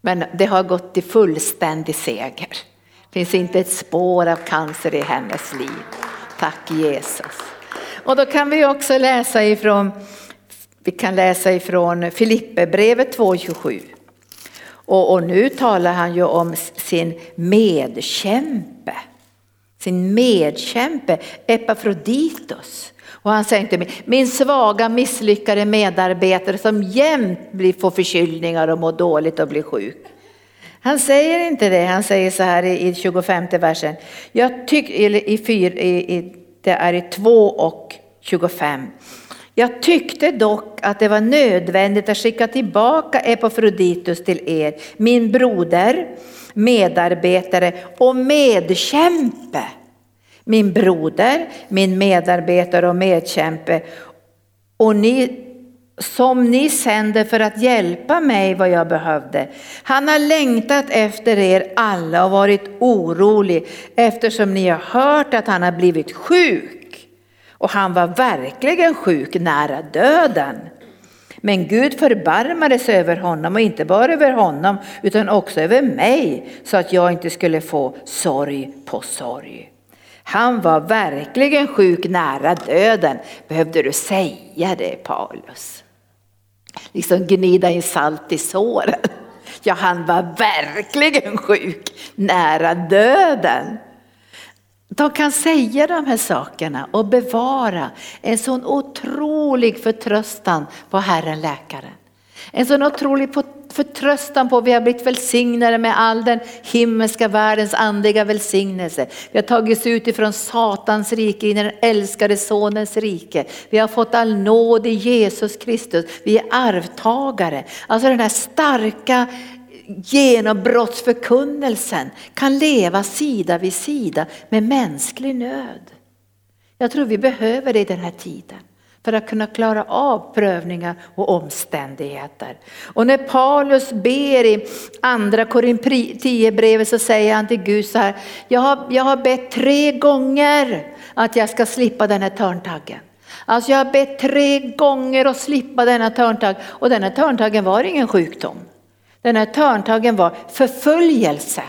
Men det har gått till fullständig seger. Det finns inte ett spår av cancer i hennes liv. Tack Jesus. Och då kan vi också läsa ifrån, vi kan läsa ifrån Filipperbrevet 2.27. Och, och nu talar han ju om sin medkämpe. Sin medkämpe Epafroditos. Och han säger mig. min svaga misslyckade medarbetare som jämt blir, får förkylningar och mår dåligt och blir sjuk. Han säger inte det, han säger så här i 25 versen. Jag tyck, eller i, fyr, i, i, det är i 2 och 25. Jag tyckte dock att det var nödvändigt att skicka tillbaka Epafroditus till er, min broder, medarbetare och medkämpe min broder, min medarbetare och medkämpe och ni som ni sänder för att hjälpa mig vad jag behövde. Han har längtat efter er alla och varit orolig eftersom ni har hört att han har blivit sjuk. Och han var verkligen sjuk, nära döden. Men Gud förbarmades över honom och inte bara över honom utan också över mig så att jag inte skulle få sorg på sorg. Han var verkligen sjuk nära döden. Behövde du säga det Paulus? Liksom gnida in salt i såren. Ja, han var verkligen sjuk nära döden. De kan säga de här sakerna och bevara en sån otrolig förtröstan på Herren läkaren. En sån otrolig förtröstan på att vi har blivit välsignade med all den himmelska världens andliga välsignelse. Vi har tagits ut ifrån Satans rike in i den älskade sonens rike. Vi har fått all nåd i Jesus Kristus. Vi är arvtagare. Alltså den här starka genombrottsförkunnelsen kan leva sida vid sida med mänsklig nöd. Jag tror vi behöver det i den här tiden för att kunna klara av prövningar och omständigheter. Och när Paulus ber i andra Korinthierbrevet 10 brevet så säger han till Gud så här, jag har, jag har bett tre gånger att jag ska slippa den här törntaggen. Alltså jag har bett tre gånger att slippa denna törntagg och denna törntaggen var ingen sjukdom. Den här törntaggen var förföljelse.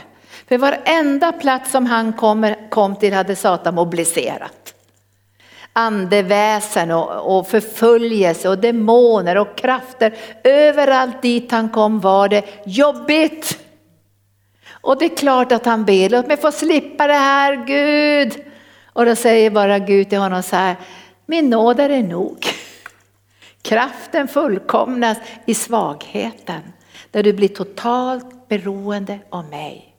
För varenda plats som han kom, kom till hade Satan mobiliserat. Andeväsen och, och förföljelse och demoner och krafter. Överallt dit han kom var det jobbigt. Och det är klart att han ber, låt mig få slippa det här Gud. Och då säger bara Gud till honom så här, min nåd är nog. Kraften fullkomnas i svagheten, där du blir totalt beroende av mig.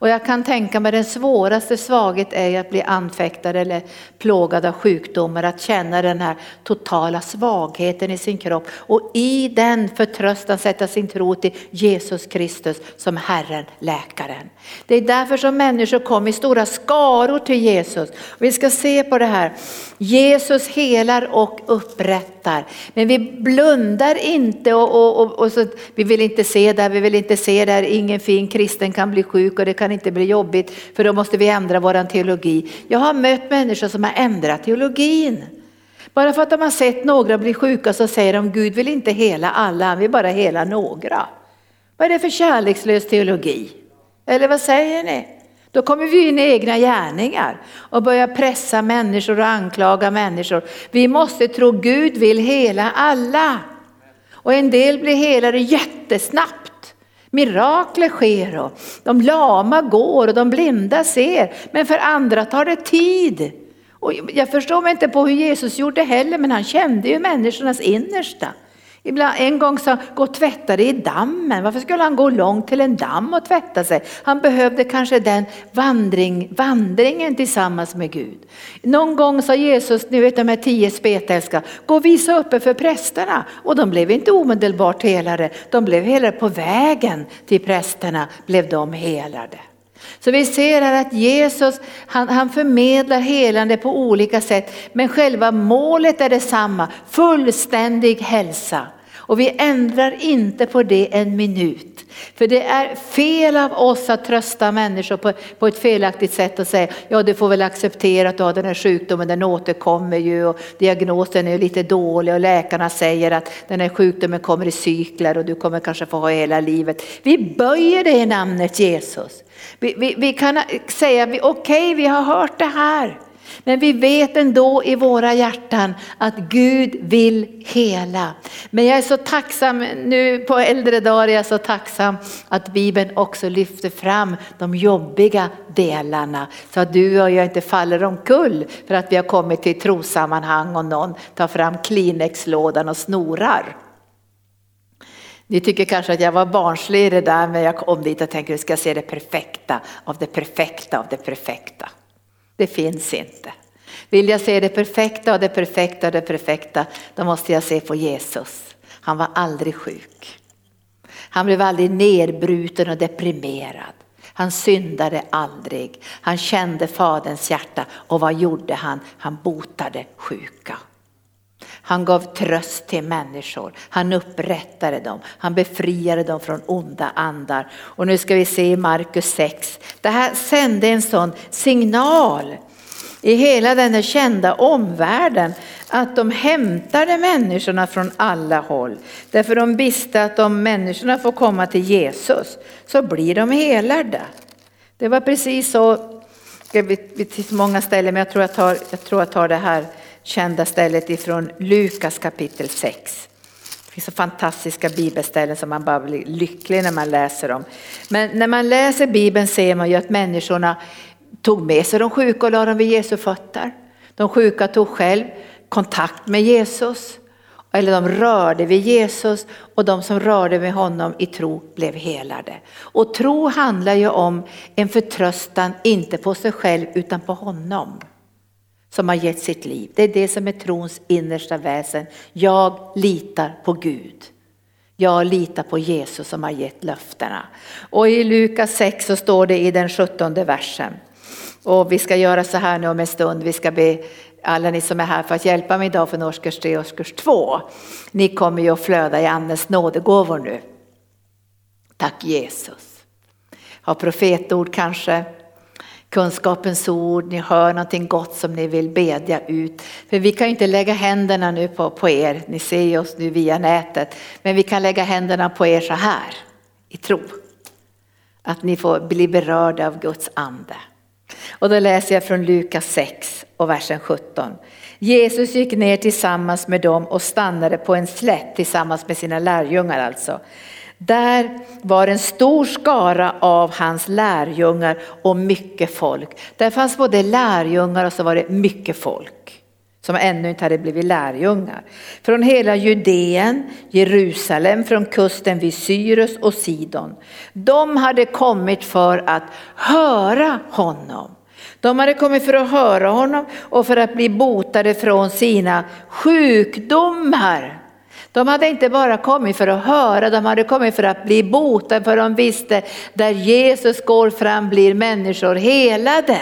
Och jag kan tänka mig den svåraste svaghet är att bli anfäktad eller plågad av sjukdomar, att känna den här totala svagheten i sin kropp och i den förtröstan sätta sin tro till Jesus Kristus som Herren, läkaren. Det är därför som människor kommer i stora skaror till Jesus. Vi ska se på det här. Jesus helar och upprättar. Men vi blundar inte och, och, och, och så, vi vill inte se det här, vi vill inte se det här, ingen fin kristen kan bli sjuk och det kan inte bli jobbigt för då måste vi ändra våran teologi. Jag har mött människor som har ändrat teologin. Bara för att de har sett några bli sjuka så säger de Gud vill inte hela alla, han vill bara hela några. Vad är det för kärlekslös teologi? Eller vad säger ni? Då kommer vi in i egna gärningar och börjar pressa människor och anklaga människor. Vi måste tro Gud vill hela alla. Och en del blir helade jättesnabbt. Mirakler sker och de lama går och de blinda ser. Men för andra tar det tid. Och jag förstår mig inte på hur Jesus gjorde heller, men han kände ju människornas innersta. Ibland, en gång sa han, gå och tvätta dig i dammen. Varför skulle han gå långt till en damm och tvätta sig? Han behövde kanske den vandring, vandringen tillsammans med Gud. Någon gång sa Jesus, ni vet de här tio spetälska, gå och visa uppe för prästerna. Och de blev inte omedelbart helade, de blev helade på vägen till prästerna, blev de helade. Så vi ser här att Jesus han, han förmedlar helande på olika sätt men själva målet är detsamma, fullständig hälsa. Och vi ändrar inte på det en minut. För det är fel av oss att trösta människor på, på ett felaktigt sätt och säga, ja du får väl acceptera att du har den här sjukdomen, den återkommer ju och diagnosen är lite dålig och läkarna säger att den här sjukdomen kommer i cykler och du kommer kanske få ha hela livet. Vi böjer det i namnet Jesus. Vi, vi, vi kan säga, okej okay, vi har hört det här. Men vi vet ändå i våra hjärtan att Gud vill hela. Men jag är så tacksam, nu på äldre dagar är jag så tacksam att Bibeln också lyfter fram de jobbiga delarna. Så att du och jag inte faller omkull för att vi har kommit till trosammanhang och någon tar fram Kleenex-lådan och snorar. Ni tycker kanske att jag var barnslig i det där men jag kom dit och tänkte att vi ska se det perfekta av det perfekta av det perfekta. Det finns inte. Vill jag se det perfekta och det perfekta och det perfekta, då måste jag se på Jesus. Han var aldrig sjuk. Han blev aldrig nedbruten och deprimerad. Han syndade aldrig. Han kände Faderns hjärta och vad gjorde han? Han botade sjuka. Han gav tröst till människor, han upprättade dem, han befriade dem från onda andar. Och nu ska vi se i Markus 6, det här sände en sån signal i hela den kända omvärlden att de hämtade människorna från alla håll. Därför de visste att om människorna får komma till Jesus så blir de helade. Det var precis så, det finns många ställen men jag tror jag tar, jag tror jag tar det här kända stället ifrån Lukas kapitel 6. Det finns så fantastiska bibelställen som man bara blir lycklig när man läser dem. Men när man läser bibeln ser man ju att människorna tog med sig de sjuka och lade dem vid Jesu fötter. De sjuka tog själv kontakt med Jesus. Eller de rörde vid Jesus och de som rörde vid honom i tro blev helade. Och tro handlar ju om en förtröstan, inte på sig själv utan på honom som har gett sitt liv. Det är det som är trons innersta väsen. Jag litar på Gud. Jag litar på Jesus som har gett löftena. Och i Lukas 6 så står det i den 17 versen. Och vi ska göra så här nu om en stund. Vi ska be alla ni som är här för att hjälpa mig idag från årskurs 3 och årskurs 2. Ni kommer ju att flöda i Andens nådegåvor nu. Tack Jesus. Har profetord kanske kunskapens ord, ni hör någonting gott som ni vill bedja ut. För vi kan ju inte lägga händerna nu på, på er, ni ser ju oss nu via nätet, men vi kan lägga händerna på er så här i tro. Att ni får bli berörda av Guds ande. Och då läser jag från Lukas 6 och versen 17. Jesus gick ner tillsammans med dem och stannade på en slätt tillsammans med sina lärjungar alltså. Där var en stor skara av hans lärjungar och mycket folk. Där fanns både lärjungar och så var det mycket folk som ännu inte hade blivit lärjungar. Från hela Judeen, Jerusalem, från kusten vid Syrus och Sidon. De hade kommit för att höra honom. De hade kommit för att höra honom och för att bli botade från sina sjukdomar. De hade inte bara kommit för att höra, de hade kommit för att bli botade för de visste där Jesus går fram blir människor helade.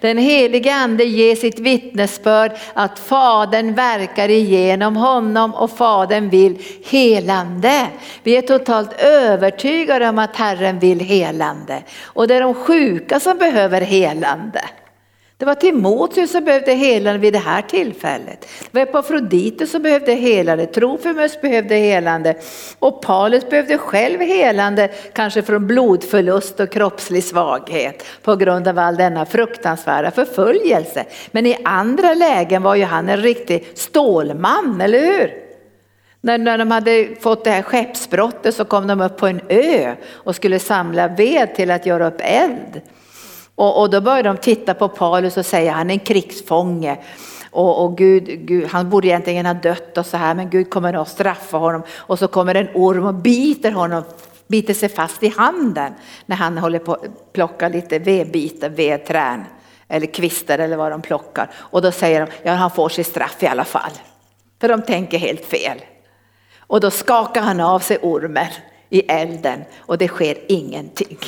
Den helige ande ger sitt vittnesbörd att fadern verkar igenom honom och fadern vill helande. Vi är totalt övertygade om att Herren vill helande och det är de sjuka som behöver helande. Det var Timoteus som behövde helande vid det här tillfället. Det var Epafroditus som behövde helande, Trofimus behövde helande och Paulus behövde själv helande, kanske från blodförlust och kroppslig svaghet på grund av all denna fruktansvärda förföljelse. Men i andra lägen var ju han en riktig stålman, eller hur? När, när de hade fått det här skeppsbrottet så kom de upp på en ö och skulle samla ved till att göra upp eld. Och, och då började de titta på Paulus och säga han är en krigsfånge. Och, och Gud, Gud, han borde egentligen ha dött och så här men Gud kommer att straffa honom. Och så kommer en orm och biter honom, biter sig fast i handen när han håller på att plocka lite vedbitar, vedträn eller kvistar eller vad de plockar. Och då säger de, ja han får sitt straff i alla fall. För de tänker helt fel. Och då skakar han av sig ormen i elden och det sker ingenting.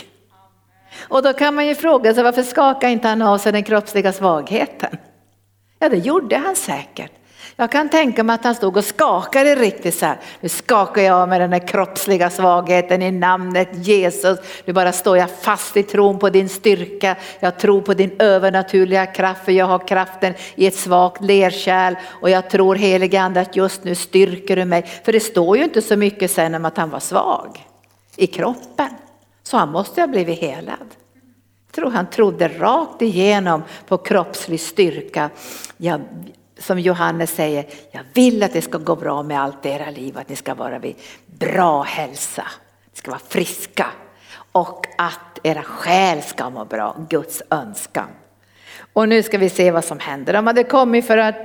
Och då kan man ju fråga sig varför skakar inte han av sig den kroppsliga svagheten? Ja, det gjorde han säkert. Jag kan tänka mig att han stod och skakade riktigt så här. Nu skakar jag av med den här kroppsliga svagheten i namnet Jesus. Nu bara står jag fast i tron på din styrka. Jag tror på din övernaturliga kraft för jag har kraften i ett svagt lerkärl. Och jag tror helige ande att just nu styrker du mig. För det står ju inte så mycket sen om att han var svag i kroppen. Så han måste ha blivit helad. Jag tror han trodde rakt igenom på kroppslig styrka. Jag, som Johannes säger, jag vill att det ska gå bra med allt era liv, att ni ska vara vid bra hälsa, ni ska vara friska och att era själ ska må bra, Guds önskan. Och nu ska vi se vad som händer. De hade kommit för att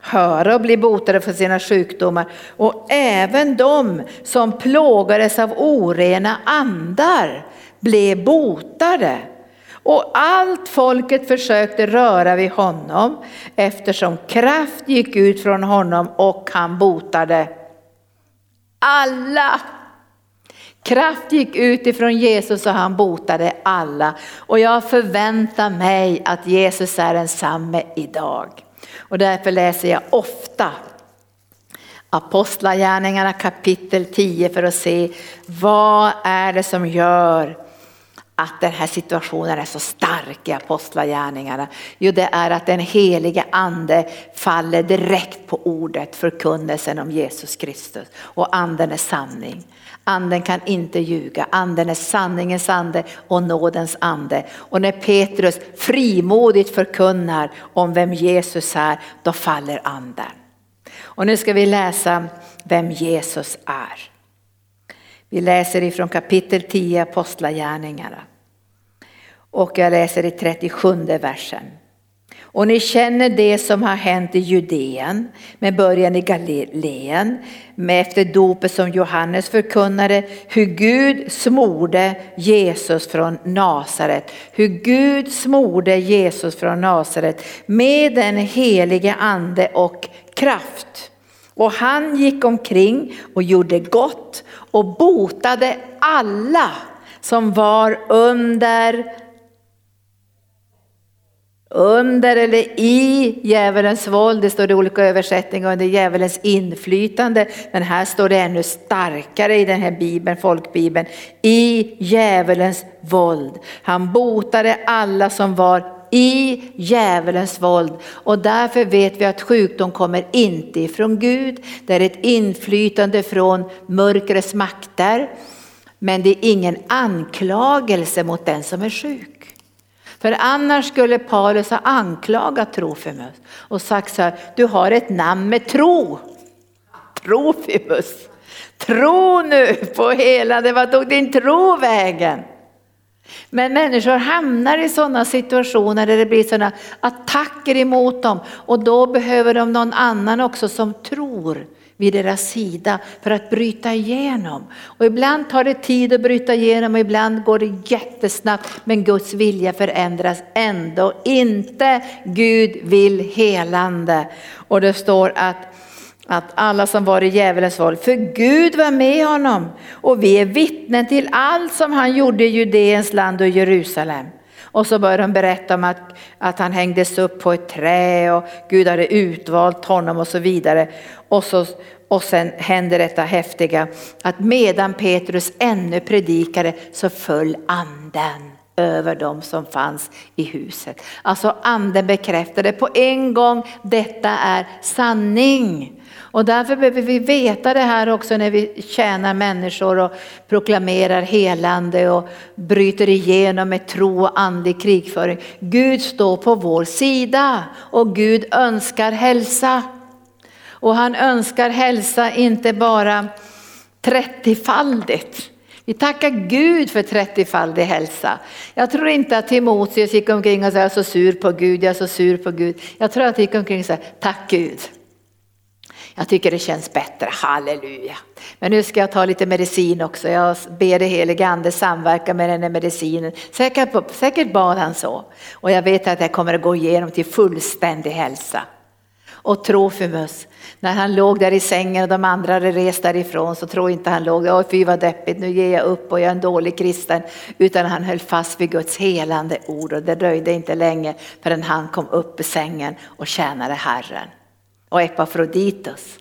höra och bli botade för sina sjukdomar. Och även de som plågades av orena andar blev botade. Och allt folket försökte röra vid honom eftersom kraft gick ut från honom och han botade alla. Kraft gick ut ifrån Jesus och han botade alla. Och jag förväntar mig att Jesus är densamme idag. Och därför läser jag ofta Apostlagärningarna kapitel 10 för att se vad är det som gör att den här situationen är så stark i apostlagärningarna? Jo, det är att den helige ande faller direkt på ordet, förkunnelsen om Jesus Kristus. Och anden är sanning. Anden kan inte ljuga, anden är sanningens ande och nådens ande. Och när Petrus frimodigt förkunnar om vem Jesus är, då faller anden. Och nu ska vi läsa vem Jesus är. Vi läser ifrån kapitel 10 Apostlagärningarna. Och jag läser i 37 versen. Och ni känner det som har hänt i Judeen med början i Galileen med efter dopet som Johannes förkunnade hur Gud smorde Jesus från Nasaret. Hur Gud smorde Jesus från Nasaret med den helige ande och kraft. Och han gick omkring och gjorde gott och botade alla som var under under eller i djävulens våld, det står i olika översättningar, under djävulens inflytande. Men här står det ännu starkare i den här bibeln, folkbibeln, i djävulens våld. Han botade alla som var i djävulens våld. Och därför vet vi att sjukdom kommer inte ifrån Gud. Det är ett inflytande från mörkrets makter. Men det är ingen anklagelse mot den som är sjuk. För annars skulle Paulus ha anklagat Trofimus och sagt så här, du har ett namn med tro. Trofimus, tro nu på hela det, vad tog din tro vägen? Men människor hamnar i sådana situationer där det blir sådana attacker emot dem och då behöver de någon annan också som tror vid deras sida för att bryta igenom. Och ibland tar det tid att bryta igenom och ibland går det jättesnabbt men Guds vilja förändras ändå inte. Gud vill helande. Och det står att att alla som var i djävulens våld, för Gud var med honom och vi är vittnen till allt som han gjorde i Judeens land och Jerusalem. Och så börjar de berätta om att, att han hängdes upp på ett trä och Gud hade utvalt honom och så vidare. Och, så, och sen händer detta häftiga att medan Petrus ännu predikade så föll anden över dem som fanns i huset. Alltså anden bekräftade på en gång, detta är sanning. Och därför behöver vi veta det här också när vi tjänar människor och proklamerar helande och bryter igenom med tro och andlig krigföring. Gud står på vår sida och Gud önskar hälsa. Och han önskar hälsa inte bara 30-faldigt. Vi tackar Gud för 30-faldig hälsa. Jag tror inte att Timoteus gick omkring och sa jag är så sur på Gud, jag är så sur på Gud. Jag tror att han gick omkring och sa tack Gud. Jag tycker det känns bättre, halleluja. Men nu ska jag ta lite medicin också. Jag ber det helige ande samverka med den här medicinen. Säkert, säkert bad han så. Och jag vet att jag kommer att gå igenom till fullständig hälsa. Och Trofimus, när han låg där i sängen och de andra hade rest därifrån så tror inte han låg, åh fy vad deppigt, nu ger jag upp och jag är en dålig kristen. Utan han höll fast vid Guds helande ord och det dröjde inte länge förrän han kom upp ur sängen och tjänade Herren och Epafroditus.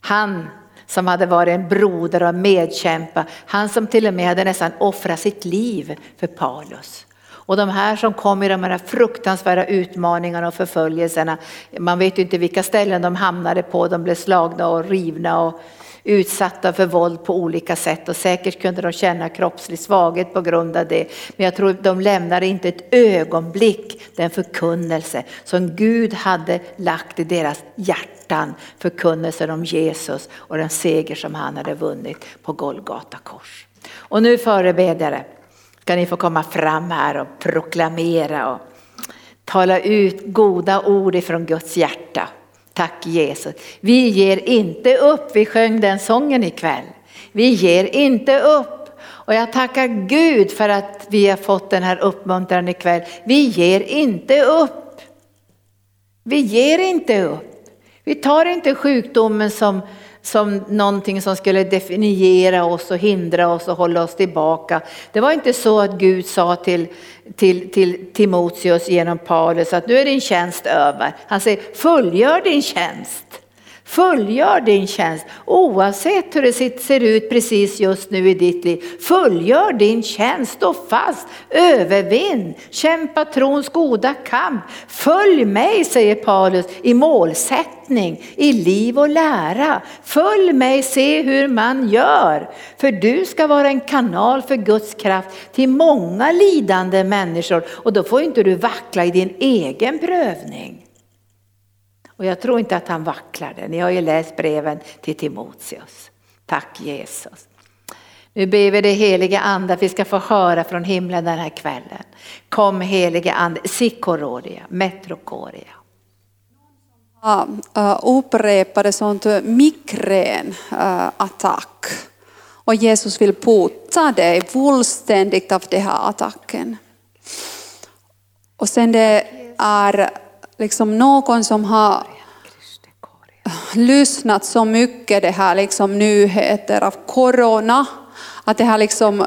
Han som hade varit en broder och medkämpa, han som till och med hade nästan offrat sitt liv för Paulus. Och de här som kom i de här fruktansvärda utmaningarna och förföljelserna, man vet ju inte vilka ställen de hamnade på, de blev slagna och rivna och utsatta för våld på olika sätt och säkert kunde de känna kroppslig svaghet på grund av det. Men jag tror de lämnade inte ett ögonblick den förkunnelse som Gud hade lagt i deras hjärtan, förkunnelsen om Jesus och den seger som han hade vunnit på Golgata kors. Och nu förebedjare ska ni få komma fram här och proklamera och tala ut goda ord ifrån Guds hjärta. Tack Jesus. Vi ger inte upp. Vi sjöng den sången ikväll. Vi ger inte upp. Och jag tackar Gud för att vi har fått den här uppmuntran ikväll. Vi ger inte upp. Vi ger inte upp. Vi tar inte sjukdomen som som någonting som skulle definiera oss och hindra oss och hålla oss tillbaka. Det var inte så att Gud sa till, till, till Timoteus genom Paulus att nu är din tjänst över. Han säger fullgör din tjänst. Fullgör din tjänst oavsett hur det ser ut precis just nu i ditt liv. Fullgör din tjänst, stå fast, övervinn, kämpa trons goda kamp. Följ mig, säger Paulus, i målsättning, i liv och lära. Följ mig, se hur man gör. För du ska vara en kanal för Guds kraft till många lidande människor och då får inte du vackla i din egen prövning. Och jag tror inte att han vacklade. Ni har ju läst breven till Timoteus. Tack Jesus. Nu ber vi det heliga ande att vi ska få höra från himlen den här kvällen. Kom heliga ande, sikororia, metrokoria. Ja, upprepade sånt migränattack. Och Jesus vill bota dig fullständigt av den här attacken. Och sen det är liksom någon som har lyssnat så mycket det här liksom nyheter av corona, att det här liksom eh,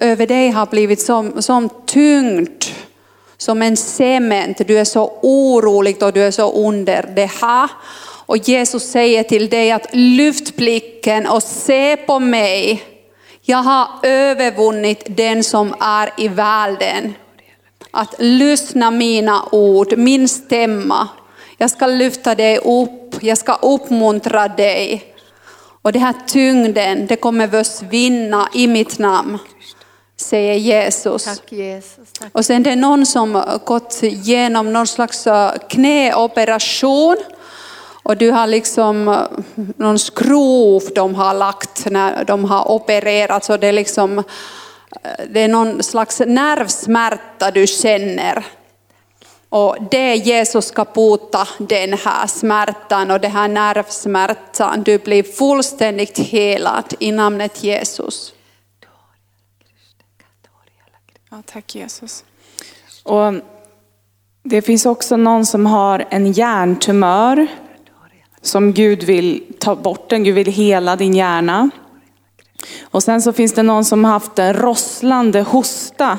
över dig har blivit som, som tyngd, som en cement. Du är så orolig och du är så under det här. Och Jesus säger till dig att lyft blicken och se på mig. Jag har övervunnit den som är i världen att lyssna mina ord, min stämma. Jag ska lyfta dig upp, jag ska uppmuntra dig. Och den här tyngden, det kommer försvinna i mitt namn, säger Jesus. Tack Jesus. Tack. Och sen det är någon som gått igenom någon slags eh, knäoperation. Och du har liksom eh, någon skrov de har lagt när de har opererat. Så det är liksom, det är någon slags nervsmärta du känner. Och det Jesus ska bota den här smärtan och den här nervsmärtan. Du blir fullständigt helad i namnet Jesus. Ja, tack Jesus. Och det finns också någon som har en hjärntumör som Gud vill ta bort den, Gud vill hela din hjärna. Och sen så finns det någon som har haft en rosslande hosta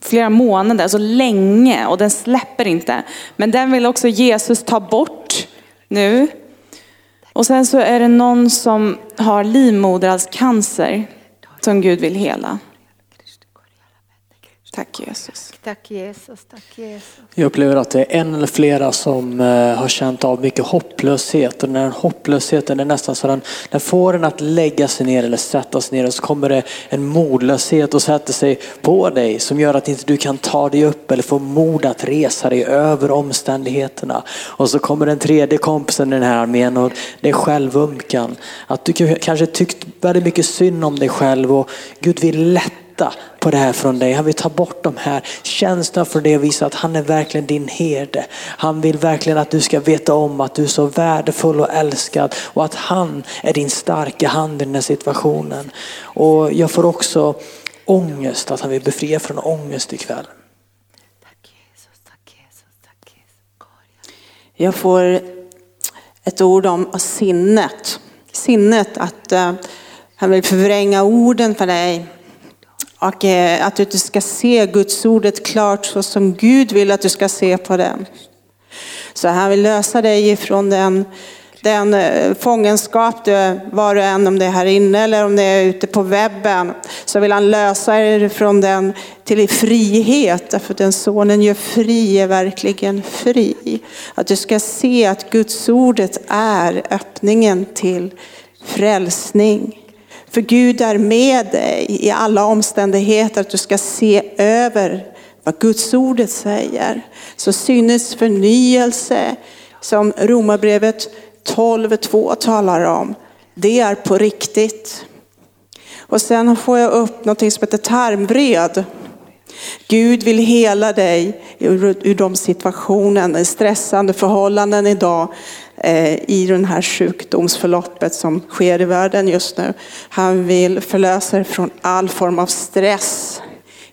flera månader, alltså länge och den släpper inte. Men den vill också Jesus ta bort nu. Och sen så är det någon som har livmoderhalscancer som Gud vill hela. Tack Jesus. Tack Jesus. Tack Jesus. Jag upplever att det är en eller flera som eh, har känt av mycket hopplöshet och den hopplösheten är nästan så den, den får en att lägga sig ner eller sätta sig ner och så kommer det en modlöshet och sätter sig på dig som gör att inte du kan ta dig upp eller få mod att resa dig över omständigheterna. Och så kommer den tredje kompisen i den här armén och det är självömkan. Att du kanske tyckt väldigt mycket synd om dig själv och Gud vill lätta på det här från dig. Han vill ta bort de här känslorna från dig och visa att han är verkligen din herde. Han vill verkligen att du ska veta om att du är så värdefull och älskad och att han är din starka hand i den här situationen. Och jag får också ångest, att han vill befria från ångest ikväll. Jag får ett ord om sinnet. Sinnet, att eh, han vill förvränga orden för dig. Och eh, att du inte ska se Guds ordet klart så som Gud vill att du ska se på den. Så han vill lösa dig ifrån den, den eh, fångenskap du var och en, om det är här inne eller om det är ute på webben. Så vill han lösa dig från den till frihet. Därför den sonen gör fri är verkligen fri. Att du ska se att Guds ordet är öppningen till frälsning. För Gud är med dig i alla omständigheter, att du ska se över vad Guds ordet säger. Så synes förnyelse, som Romarbrevet 12.2 talar om, det är på riktigt. Och sen får jag upp något som heter tarmvred. Gud vill hela dig ur, de situationen, stressande förhållanden idag Eh, i den här sjukdomsförloppet som sker i världen just nu. Han vill förlösa er från all form av stress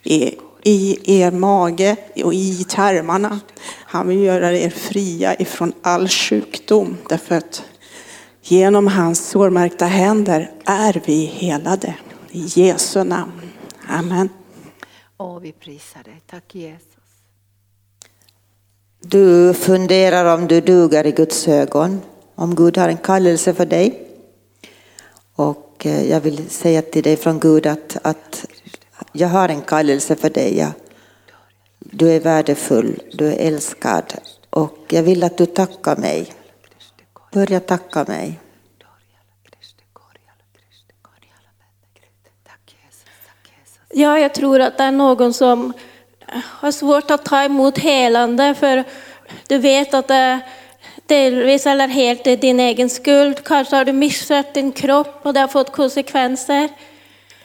i, i er mage och i tarmarna. Han vill göra er fria ifrån all sjukdom därför att genom hans sårmärkta händer är vi helade. I Jesu namn. Amen. Åh, vi prisar dig. Tack Jesus. Du funderar om du duger i Guds ögon, om Gud har en kallelse för dig. Och eh, jag vill säga till dig från Gud att, att jag har en kallelse för dig. Jag, du är värdefull, du är älskad och jag vill att du tackar mig. Börja tacka mig. Ja, jag tror att det är någon som har svårt att ta emot helande för du vet att det delvis eller helt är din egen skuld. Kanske har du misskött din kropp och det har fått konsekvenser.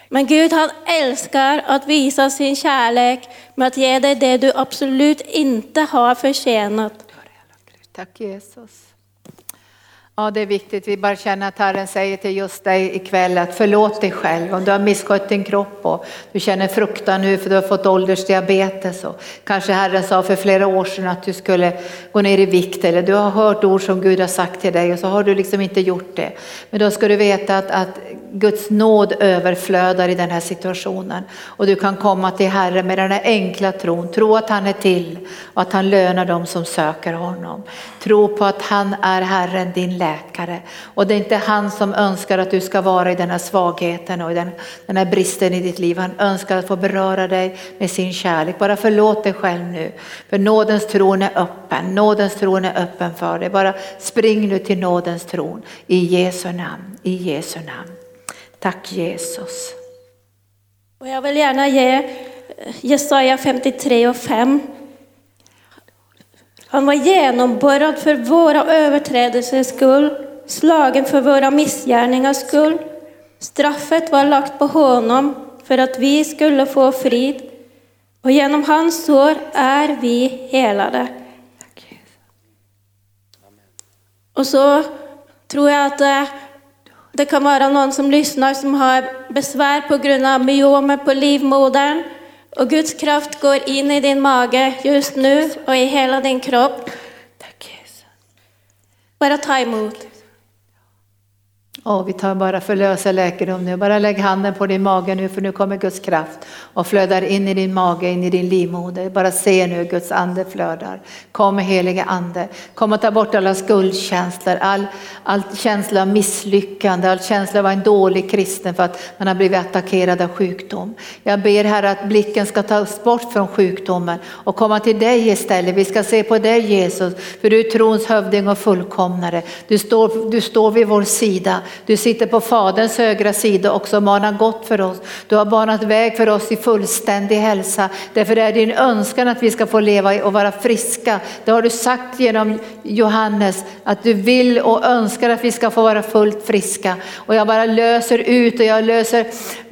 Men Gud han älskar att visa sin kärlek med att ge dig det du absolut inte har förtjänat. Tack Jesus. Ja, det är viktigt. Vi bara känner att Herren säger till just dig ikväll att förlåt dig själv om du har misskött din kropp och du känner fruktan nu för du har fått åldersdiabetes och kanske Herren sa för flera år sedan att du skulle gå ner i vikt eller du har hört ord som Gud har sagt till dig och så har du liksom inte gjort det. Men då ska du veta att, att Guds nåd överflödar i den här situationen. Och du kan komma till Herren med den här enkla tron. Tro att han är till och att han lönar dem som söker honom. Tro på att han är Herren, din läkare. Och det är inte han som önskar att du ska vara i den här svagheten och i den, den här bristen i ditt liv. Han önskar att få beröra dig med sin kärlek. Bara förlåt dig själv nu. För nådens tron är öppen. Nådens tron är öppen för dig. Bara spring nu till nådens tron. I Jesu namn. I Jesu namn. Tack Jesus. Och jag vill gärna ge eh, Jesaja 53 och 5. Han var genomborrad för våra överträdelsers skull, slagen för våra missgärningars skull. Straffet var lagt på honom för att vi skulle få frid. Och genom hans sår är vi helade. Och så tror jag att det, kan vara någon som lyssnar som har besvär på grund av myomer på livmodern. Och Guds kraft går in i din mage just nu och i hela din kropp. Bara ta emot. Och vi tar bara förlösa läkedom nu. Bara lägg handen på din mage nu för nu kommer Guds kraft och flödar in i din mage, in i din livmoder. Bara se nu Guds ande flödar. Kom helige ande. Kom och ta bort alla skuldkänslor, all, all känsla av misslyckande, all känsla av att vara en dålig kristen för att man har blivit attackerad av sjukdom. Jag ber här att blicken ska tas bort från sjukdomen och komma till dig istället. Vi ska se på dig Jesus, för du är trons hövding och fullkomnare. Du står, du står vid vår sida. Du sitter på Faderns högra sida också och manar gott för oss. Du har banat väg för oss i fullständig hälsa. Därför är din önskan att vi ska få leva och vara friska. Det har du sagt genom Johannes att du vill och önskar att vi ska få vara fullt friska. Och jag bara löser ut och jag löser,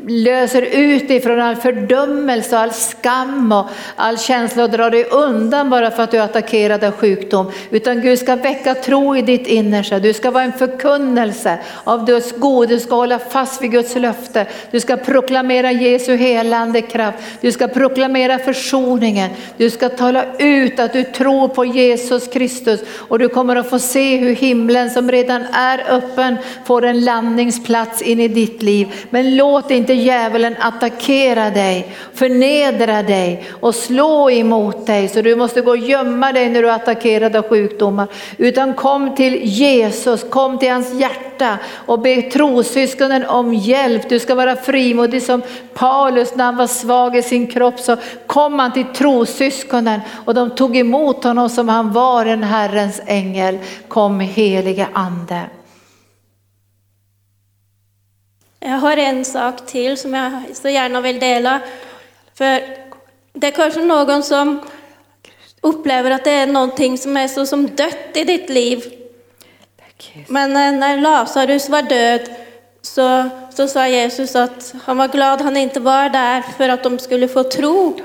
löser ut ifrån all fördömelse och all skam och all känsla och drar dig undan bara för att du är attackerad av sjukdom. Utan Gud ska väcka tro i ditt innersta. Du ska vara en förkunnelse av Guds god. Du ska hålla fast vid Guds löfte. Du ska proklamera Jesu helande kraft. Du ska proklamera försoningen. Du ska tala ut att du tror på Jesus Kristus och du kommer att få se hur himlen som redan är öppen får en landningsplats in i ditt liv. Men låt inte djävulen attackera dig, förnedra dig och slå emot dig så du måste gå och gömma dig när du är attackerad av sjukdomar. Utan kom till Jesus, kom till hans hjärta och be trossyskonen om hjälp. Du ska vara frimodig som Paulus när han var svag i sin kropp så kom han till trossyskonen och de tog emot honom som han var en Herrens ängel. Kom helige ande. Jag har en sak till som jag så gärna vill dela. För det är kanske någon som upplever att det är någonting som är så som dött i ditt liv. Men eh, när Lazarus var död så, så sa Jesus att han var glad han inte var där för att de skulle få tro.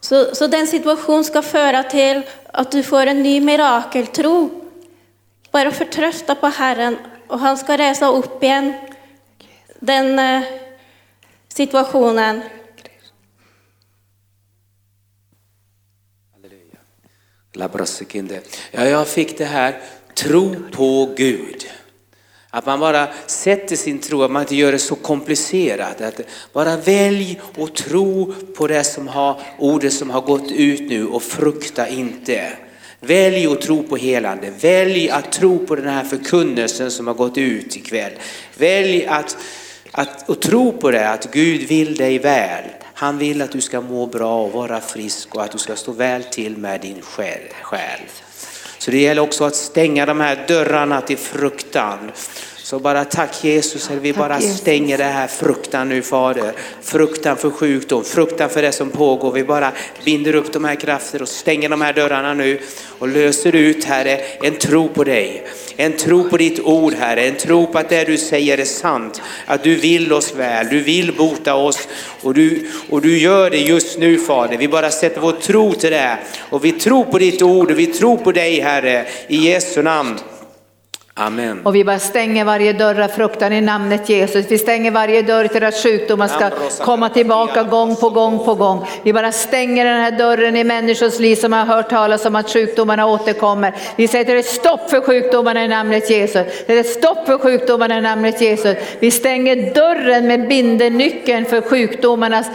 Så, så den situation ska föra till att du får en ny mirakeltro. Bara förtrösta på Herren och han ska resa upp igen den eh, situationen. Ja, jag fick det här, tro på Gud. Att man bara sätter sin tro, att man inte gör det så komplicerat. Att bara välj och tro på det som har, ordet som har gått ut nu och frukta inte. Välj att tro på helande. Välj att tro på den här förkunnelsen som har gått ut ikväll. Välj att, att, att tro på det, att Gud vill dig väl. Han vill att du ska må bra och vara frisk och att du ska stå väl till med din själ. Så det gäller också att stänga de här dörrarna till fruktan. Så bara tack Jesus, vi bara stänger det här fruktan nu Fader. Fruktan för sjukdom, fruktan för det som pågår. Vi bara binder upp de här krafterna och stänger de här dörrarna nu och löser ut Herre en tro på dig. En tro på ditt ord Herre, en tro på att det du säger är sant. Att du vill oss väl, du vill bota oss och du, och du gör det just nu Fader. Vi bara sätter vår tro till det och vi tror på ditt ord och vi tror på dig Herre i Jesu namn. Amen. Och vi bara stänger varje dörr av fruktan i namnet Jesus. Vi stänger varje dörr till att sjukdomar ska komma tillbaka gång på gång på gång. Vi bara stänger den här dörren i människors liv som har hört talas om att sjukdomarna återkommer. Vi säger ett stopp för sjukdomarna i namnet Jesus. Det är stopp för sjukdomarna i namnet Jesus. Vi stänger dörren med bindenyckeln för sjukdomarnas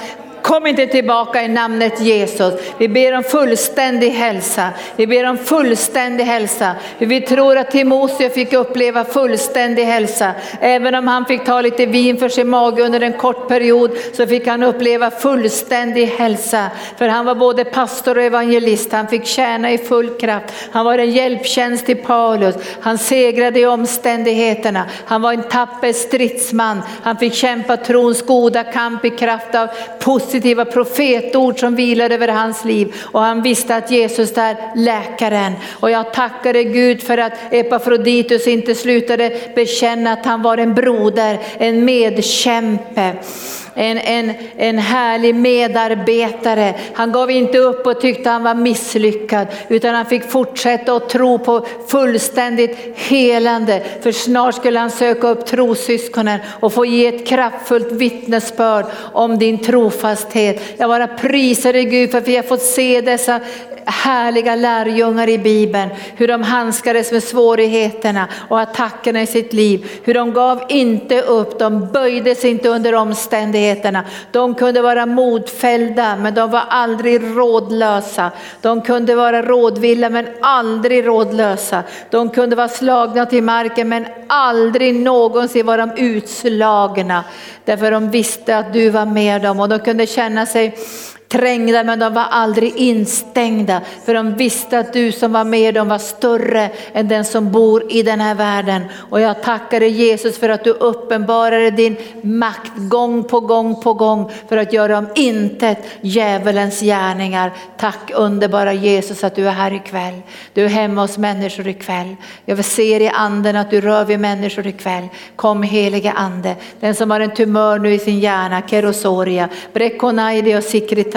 Kom inte tillbaka i namnet Jesus. Vi ber om fullständig hälsa. Vi ber om fullständig hälsa. Vi tror att Timoteus fick uppleva fullständig hälsa. Även om han fick ta lite vin för sin mage under en kort period så fick han uppleva fullständig hälsa. För han var både pastor och evangelist. Han fick tjäna i full kraft. Han var en hjälptjänst till Paulus. Han segrade i omständigheterna. Han var en tapper stridsman. Han fick kämpa trons goda kamp i kraft av positiva profetord som vilade över hans liv. Och han visste att Jesus är läkaren. Och jag tackade Gud för att Epafroditus inte slutade bekänna att han var en broder, en medkämpe. En, en, en härlig medarbetare. Han gav inte upp och tyckte han var misslyckad utan han fick fortsätta att tro på fullständigt helande. För snart skulle han söka upp trossyskonen och få ge ett kraftfullt vittnesbörd om din trofasthet. Jag bara prisar dig Gud för att vi har fått se dessa härliga lärjungar i Bibeln, hur de handskades med svårigheterna och attackerna i sitt liv. Hur de gav inte upp, de böjde sig inte under omständigheterna. De kunde vara modfällda men de var aldrig rådlösa. De kunde vara rådvilla men aldrig rådlösa. De kunde vara slagna till marken men aldrig någonsin var de utslagna. Därför de visste att du var med dem och de kunde känna sig trängda men de var aldrig instängda för de visste att du som var med dem var större än den som bor i den här världen. Och jag tackar dig Jesus för att du uppenbarade din makt gång på gång på gång för att göra om intet djävulens gärningar. Tack underbara Jesus att du är här ikväll. Du är hemma hos människor ikväll. Jag ser i anden att du rör vid människor ikväll. Kom helige ande, den som har en tumör nu i sin hjärna, kerosoria, brekonaidi och sikrita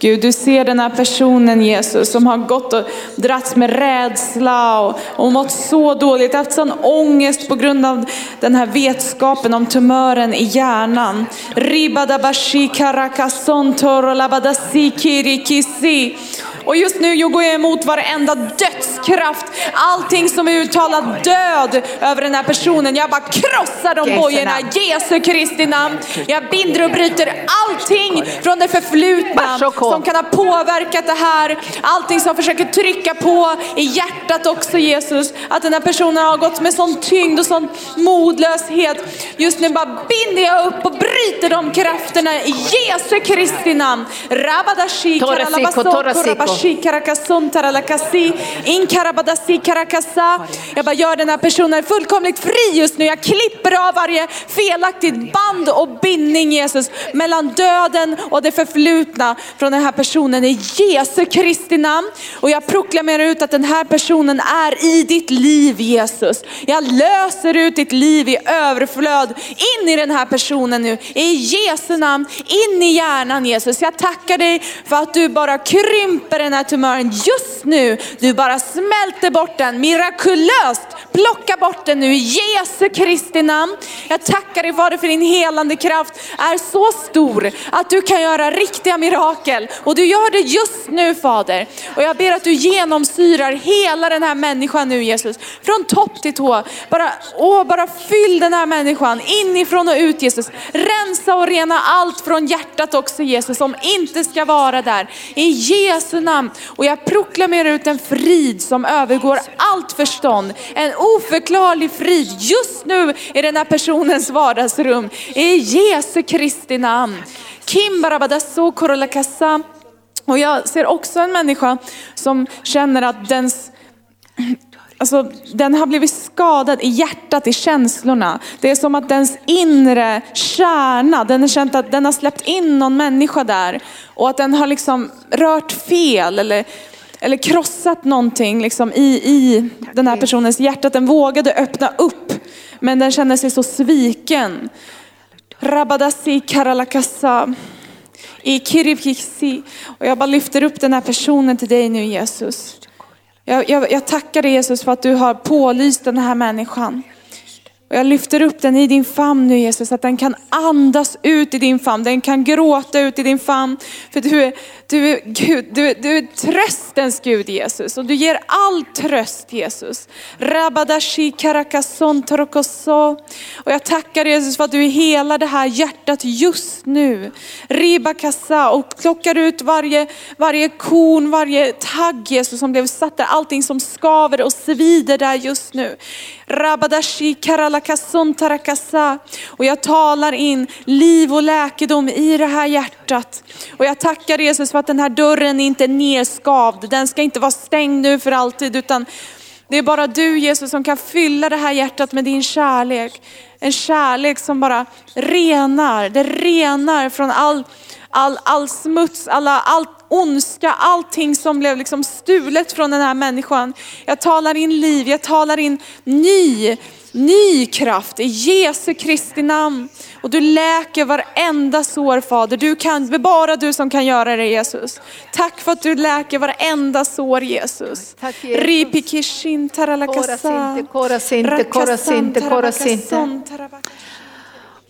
Gud, du ser den här personen Jesus som har gått och dragits med rädsla och, och mått så dåligt, haft sån ångest på grund av den här vetskapen om tumören i hjärnan. Ribadabashi karakasontor labadasi kirikisi. Och just nu går jag emot varenda dödskraft, allting som är uttalad död över den här personen. Jag bara krossar de bojorna, namn. Jesu Kristi namn. Jag binder och bryter allting från det förflutna som kan ha påverkat det här. Allting som försöker trycka på i hjärtat också Jesus. Att den här personen har gått med sån tyngd och sån modlöshet. Just nu bara binder jag upp och bryter de krafterna i Jesu Kristi namn. Rabadashi Torasiko, karalabaso torasiko. korabashi taralakasi inkarabadasi karakasa. Jag bara gör den här personen fullkomligt fri just nu. Jag klipper av varje felaktigt band och bindning Jesus mellan döden och det förflutna från den här personen i Jesu Kristi namn. Och jag proklamerar ut att den här personen är i ditt liv Jesus. Jag löser ut ditt liv i överflöd in i den här personen nu. I Jesu namn, in i hjärnan Jesus. Jag tackar dig för att du bara krymper den här tumören just nu. Du bara smälter bort den mirakulöst. Plocka bort den nu i Jesu Kristi namn. Jag tackar dig Fader för din helande kraft är så stor att du kan göra riktiga mirakel. Och du gör det just nu Fader. Och jag ber att du genomsyrar hela den här människan nu Jesus. Från topp till tå. Bara, åh, bara fyll den här människan inifrån och ut Jesus. Rensa och rena allt från hjärtat också Jesus som inte ska vara där. I Jesu namn. Och jag proklamerar ut en frid som övergår allt förstånd. En oförklarlig frid just nu i den här personens vardagsrum. I Jesu Kristi namn. Kim barabadaso korolakasa. Och jag ser också en människa som känner att dens Alltså, den har blivit skadad i hjärtat, i känslorna. Det är som att dens inre kärna, den har känt att den har släppt in någon människa där. Och att den har liksom rört fel eller eller krossat någonting liksom i, i den här personens hjärta. Att den vågade öppna upp, men den kände sig så sviken. Rabadasi karalakasa. I kirivkiksi. Och jag bara lyfter upp den här personen till dig nu Jesus. Jag, jag, jag tackar dig Jesus för att du har pålyst den här människan. Och jag lyfter upp den i din famn nu Jesus, att den kan andas ut i din famn, den kan gråta ut i din famn. För du är, du är, Gud, du är, du är tröstens Gud Jesus, och du ger all tröst Jesus. Rabadashi karakason torokoso. Och jag tackar Jesus för att du helar det här hjärtat just nu. Ribakassa och plockar ut varje, varje korn, varje tagg Jesus som blev satt där, allting som skaver och svider där just nu. Rabadashi karalakason tarakasa. Och jag talar in liv och läkedom i det här hjärtat. Och jag tackar Jesus för att den här dörren inte är nedskavd. Den ska inte vara stängd nu för alltid utan det är bara du Jesus som kan fylla det här hjärtat med din kärlek. En kärlek som bara renar, det renar från all, all, all smuts, alla, all ondska, allting som blev liksom stulet från den här människan. Jag talar in liv, jag talar in ny, ny kraft i Jesu Kristi namn. Och du läker varenda sår Fader. Du kan, bara du som kan göra det Jesus. Tack för att du läker varenda sår Jesus. Ripikishin taralakasa.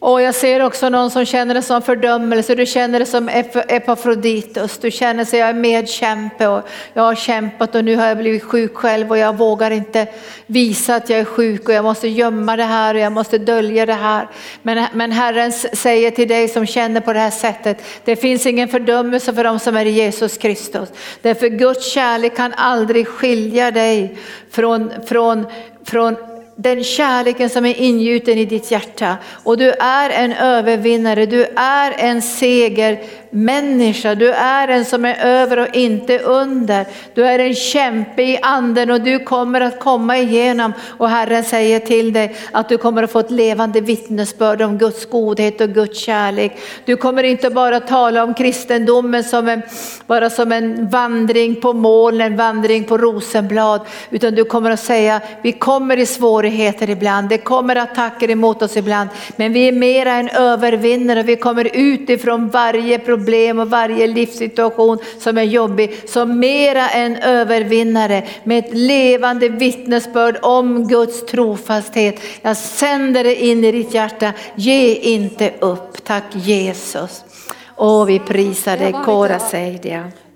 Och jag ser också någon som känner det som fördömelse, du känner det som Epafroditus, du känner sig jag är medkämpe och jag har kämpat och nu har jag blivit sjuk själv och jag vågar inte visa att jag är sjuk och jag måste gömma det här och jag måste dölja det här. Men, men Herren säger till dig som känner på det här sättet, det finns ingen fördömelse för dem som är i Jesus Kristus. Därför Guds kärlek kan aldrig skilja dig från, från, från den kärleken som är ingjuten i ditt hjärta. Och du är en övervinnare, du är en segermänniska, du är en som är över och inte under. Du är en kämpe i anden och du kommer att komma igenom. Och Herren säger till dig att du kommer att få ett levande vittnesbörd om Guds godhet och Guds kärlek. Du kommer inte bara tala om kristendomen som en, bara som en vandring på moln, en vandring på rosenblad, utan du kommer att säga, vi kommer i svårigheter ibland, det kommer attacker emot oss ibland, men vi är mera en övervinnare, vi kommer utifrån varje problem och varje livssituation som är jobbig, som mera en övervinnare med ett levande vittnesbörd om Guds trofasthet. Jag sänder det in i ditt hjärta, ge inte upp, tack Jesus. Åh, vi prisar dig, Kora Seidia. Det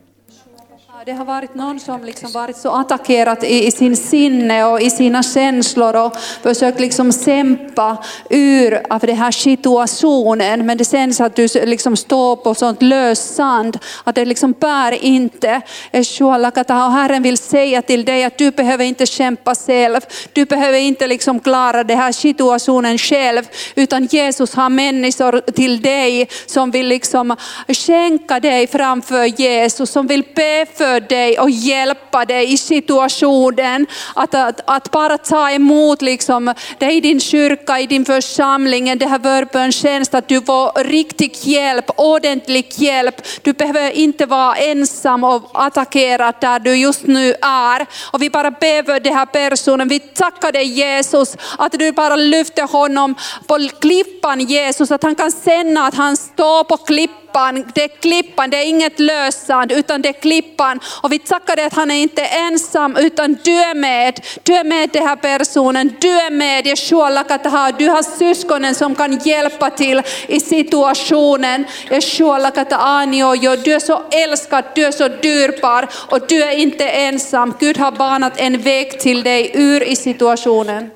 det har varit någon som liksom varit så attackerad i, i sin sinne och i sina känslor och försökt liksom kämpa ur av den här situationen. Men det känns att du liksom står på sånt löst sand, att det liksom bär inte. Och Herren vill säga till dig att du behöver inte kämpa själv. Du behöver inte liksom klara den här situationen själv, utan Jesus har människor till dig som vill liksom skänka dig framför Jesus, som vill be för för dig och hjälpa dig i situationen. Att, att, att bara ta emot liksom, dig i din kyrka, i din församling, det här förbönstjänst, att du får riktig hjälp, ordentlig hjälp. Du behöver inte vara ensam och attackerad där du just nu är. Och vi bara ber för den här personen. Vi tackar dig Jesus att du bara lyfter honom på klippan Jesus, att han kan känna att han står på klippan klippan, det är klippan, det är inget lössand utan det är klippan. Och vi tackar dig att han är inte ensam utan du är med. Du är med den här personen, du är med Yeshua Lakataha. Du har syskonen som kan hjälpa till i situationen. Yeshua Lakataha, du är så älskad, du är så dyrbar och du är inte ensam. Gud har banat en väg till dig ur i situationen.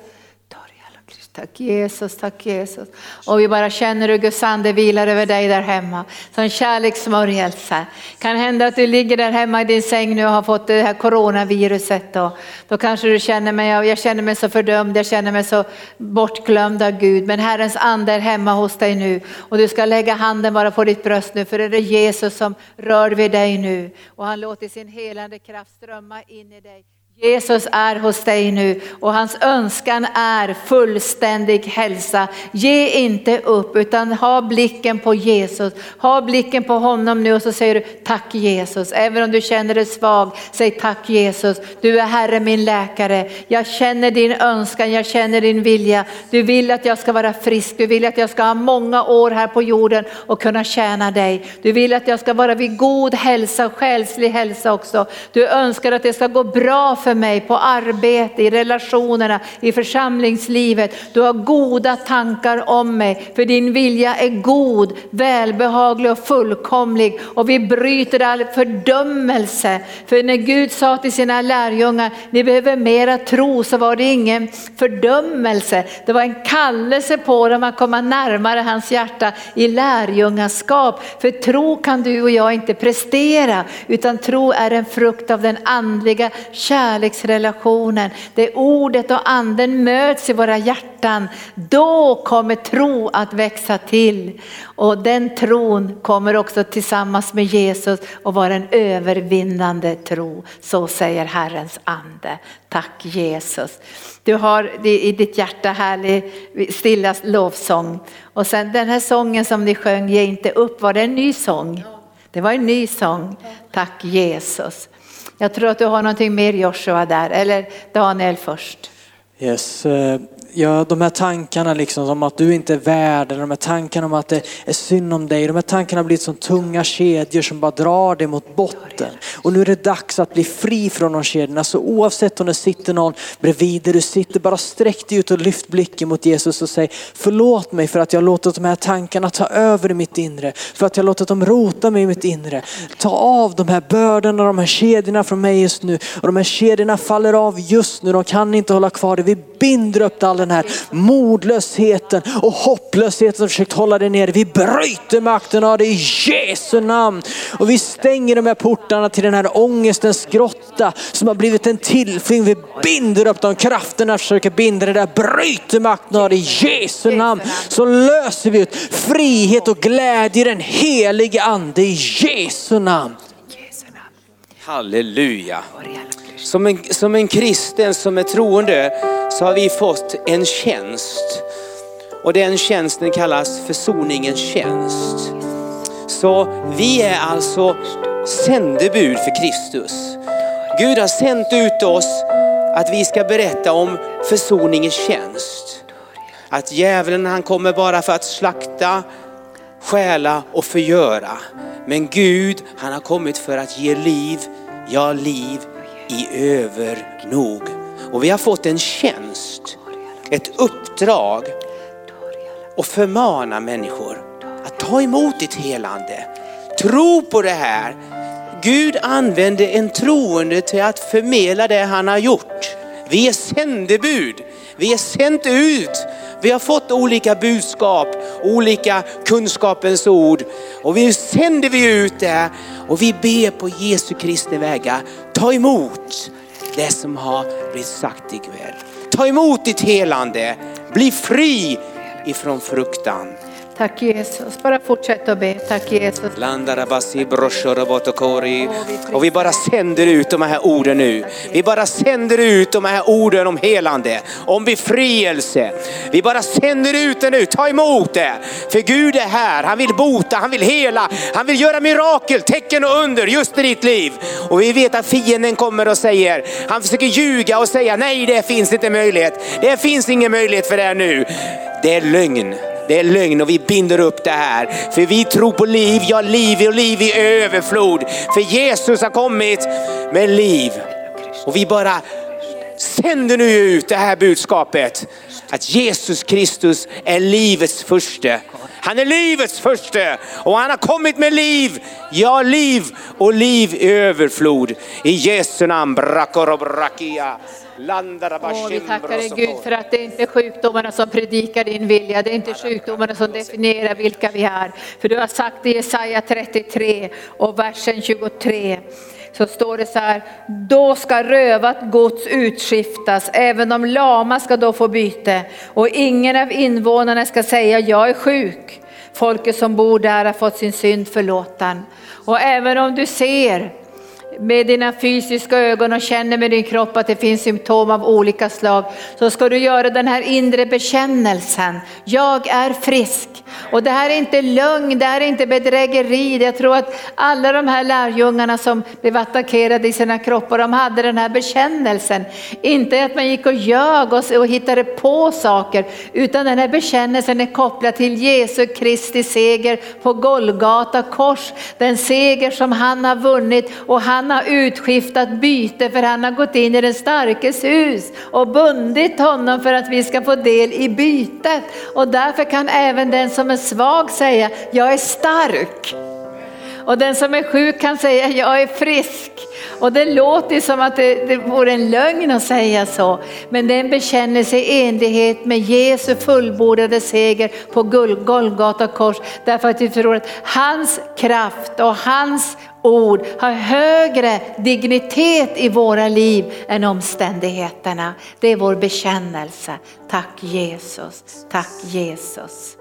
Tack Jesus, tack Jesus. Och vi bara känner hur Guds ande vilar över dig där hemma. Som kärlekssmörjelse. Kan hända att du ligger där hemma i din säng nu och har fått det här coronaviruset. Och då kanske du känner mig, jag känner mig så fördömd, jag känner mig så bortglömd av Gud. Men Herrens ande är hemma hos dig nu. Och du ska lägga handen bara på ditt bröst nu, för det är Jesus som rör vid dig nu. Och han låter sin helande kraft strömma in i dig. Jesus är hos dig nu och hans önskan är fullständig hälsa. Ge inte upp utan ha blicken på Jesus. Ha blicken på honom nu och så säger du tack Jesus. Även om du känner dig svag, säg tack Jesus. Du är Herre min läkare. Jag känner din önskan, jag känner din vilja. Du vill att jag ska vara frisk, du vill att jag ska ha många år här på jorden och kunna tjäna dig. Du vill att jag ska vara vid god hälsa, själslig hälsa också. Du önskar att det ska gå bra för mig på arbete, i relationerna, i församlingslivet. Du har goda tankar om mig för din vilja är god, välbehaglig och fullkomlig och vi bryter all fördömelse. För när Gud sa till sina lärjungar, ni behöver mera tro så var det ingen fördömelse. Det var en kallelse på dem att komma närmare hans hjärta i lärjungaskap. För tro kan du och jag inte prestera utan tro är en frukt av den andliga kärleken kärleksrelationen. Det ordet och anden möts i våra hjärtan. Då kommer tro att växa till. Och den tron kommer också tillsammans med Jesus att vara en övervinnande tro. Så säger Herrens ande. Tack Jesus. Du har i ditt hjärta härlig stilla lovsång. Och sen den här sången som ni sjöng, Ge inte upp, var det en ny sång? Det var en ny sång. Tack Jesus. Jag tror att du har någonting mer Joshua där, eller Daniel först. Yes. Eh, Ja, de här tankarna liksom om att du inte är värd, eller de här tankarna om att det är synd om dig, de här tankarna har blivit som tunga kedjor som bara drar dig mot botten. Och nu är det dags att bli fri från de kedjorna. Så oavsett om det sitter någon bredvid där du sitter, bara sträck dig ut och lyft blicken mot Jesus och säg förlåt mig för att jag låtit de här tankarna ta över i mitt inre, för att jag låtit dem rota mig i mitt inre. Ta av de här bördorna, de här kedjorna från mig just nu och de här kedjorna faller av just nu, de kan inte hålla kvar det. Vi binder upp det, den här modlösheten och hopplösheten som försökt hålla dig nere. Vi bryter makten av det i Jesu namn. Och vi stänger de här portarna till den här ångestens grotta som har blivit en tillflykt. Vi binder upp de krafterna, försöker binda det där, bryter makten av det i Jesu namn. Så löser vi ut frihet och glädje i den helige ande i Jesu namn. Halleluja. Som en, som en kristen, som är troende, så har vi fått en tjänst. Och den tjänsten kallas försoningens tjänst. Så vi är alltså sändebud för Kristus. Gud har sänt ut oss att vi ska berätta om försoningens tjänst. Att djävulen han kommer bara för att slakta, stjäla och förgöra. Men Gud han har kommit för att ge liv, ja liv i övernog. Och vi har fått en tjänst, ett uppdrag att förmana människor att ta emot ditt helande. Tro på det här. Gud använder en troende till att förmedla det han har gjort. Vi är sändebud. Vi är sänt ut. Vi har fått olika budskap, olika kunskapens ord och vi sänder vi ut det och vi ber på Jesu Kristi vägar. Ta emot det som har blivit sagt ikväll. Ta emot ditt helande. Bli fri ifrån fruktan. Tack Jesus. Bara fortsätt att be. Tack Jesus. Och vi bara sänder ut de här orden nu. Vi bara sänder ut de här orden om helande, om befrielse. Vi bara sänder ut det nu, ta emot det. För Gud är här, han vill bota, han vill hela, han vill göra mirakel, tecken och under just i ditt liv. Och vi vet att fienden kommer och säger, han försöker ljuga och säga nej det finns inte möjlighet. Det finns ingen möjlighet för det här nu. Det är lögn. Det är lögn och vi binder upp det här. För vi tror på liv, ja liv och liv i överflod. För Jesus har kommit med liv. Och vi bara sänder nu ut det här budskapet. Att Jesus Kristus är livets första. Han är livets första och han har kommit med liv. Ja, liv och liv i överflod. I Jesu namn. Åh, vi tackar dig Gud för att det inte är sjukdomarna som predikar din vilja. Det är inte sjukdomarna som definierar vilka vi är. För du har sagt i Jesaja 33 och versen 23 så står det så här, då ska rövat gods utskiftas, även de lama ska då få byte och ingen av invånarna ska säga jag är sjuk. Folket som bor där har fått sin synd förlåten. Och även om du ser med dina fysiska ögon och känner med din kropp att det finns symptom av olika slag så ska du göra den här inre bekännelsen. Jag är frisk. Och det här är inte lögn, det här är inte bedrägeri. Jag tror att alla de här lärjungarna som blev attackerade i sina kroppar, de hade den här bekännelsen. Inte att man gick och ljög och, och hittade på saker, utan den här bekännelsen är kopplad till Jesu Kristi seger på Golgata kors. Den seger som han har vunnit och han har utskiftat byte för han har gått in i den starkes hus och bundit honom för att vi ska få del i bytet. Och därför kan även den som är svag säga, jag är stark. Och den som är sjuk kan säga, jag är frisk. Och det låter som att det, det vore en lögn att säga så. Men det är en bekännelse i enlighet med Jesu fullbordade seger på Golgata kors. Därför att vi tror att hans kraft och hans ord har högre dignitet i våra liv än omständigheterna. Det är vår bekännelse. Tack Jesus, tack Jesus.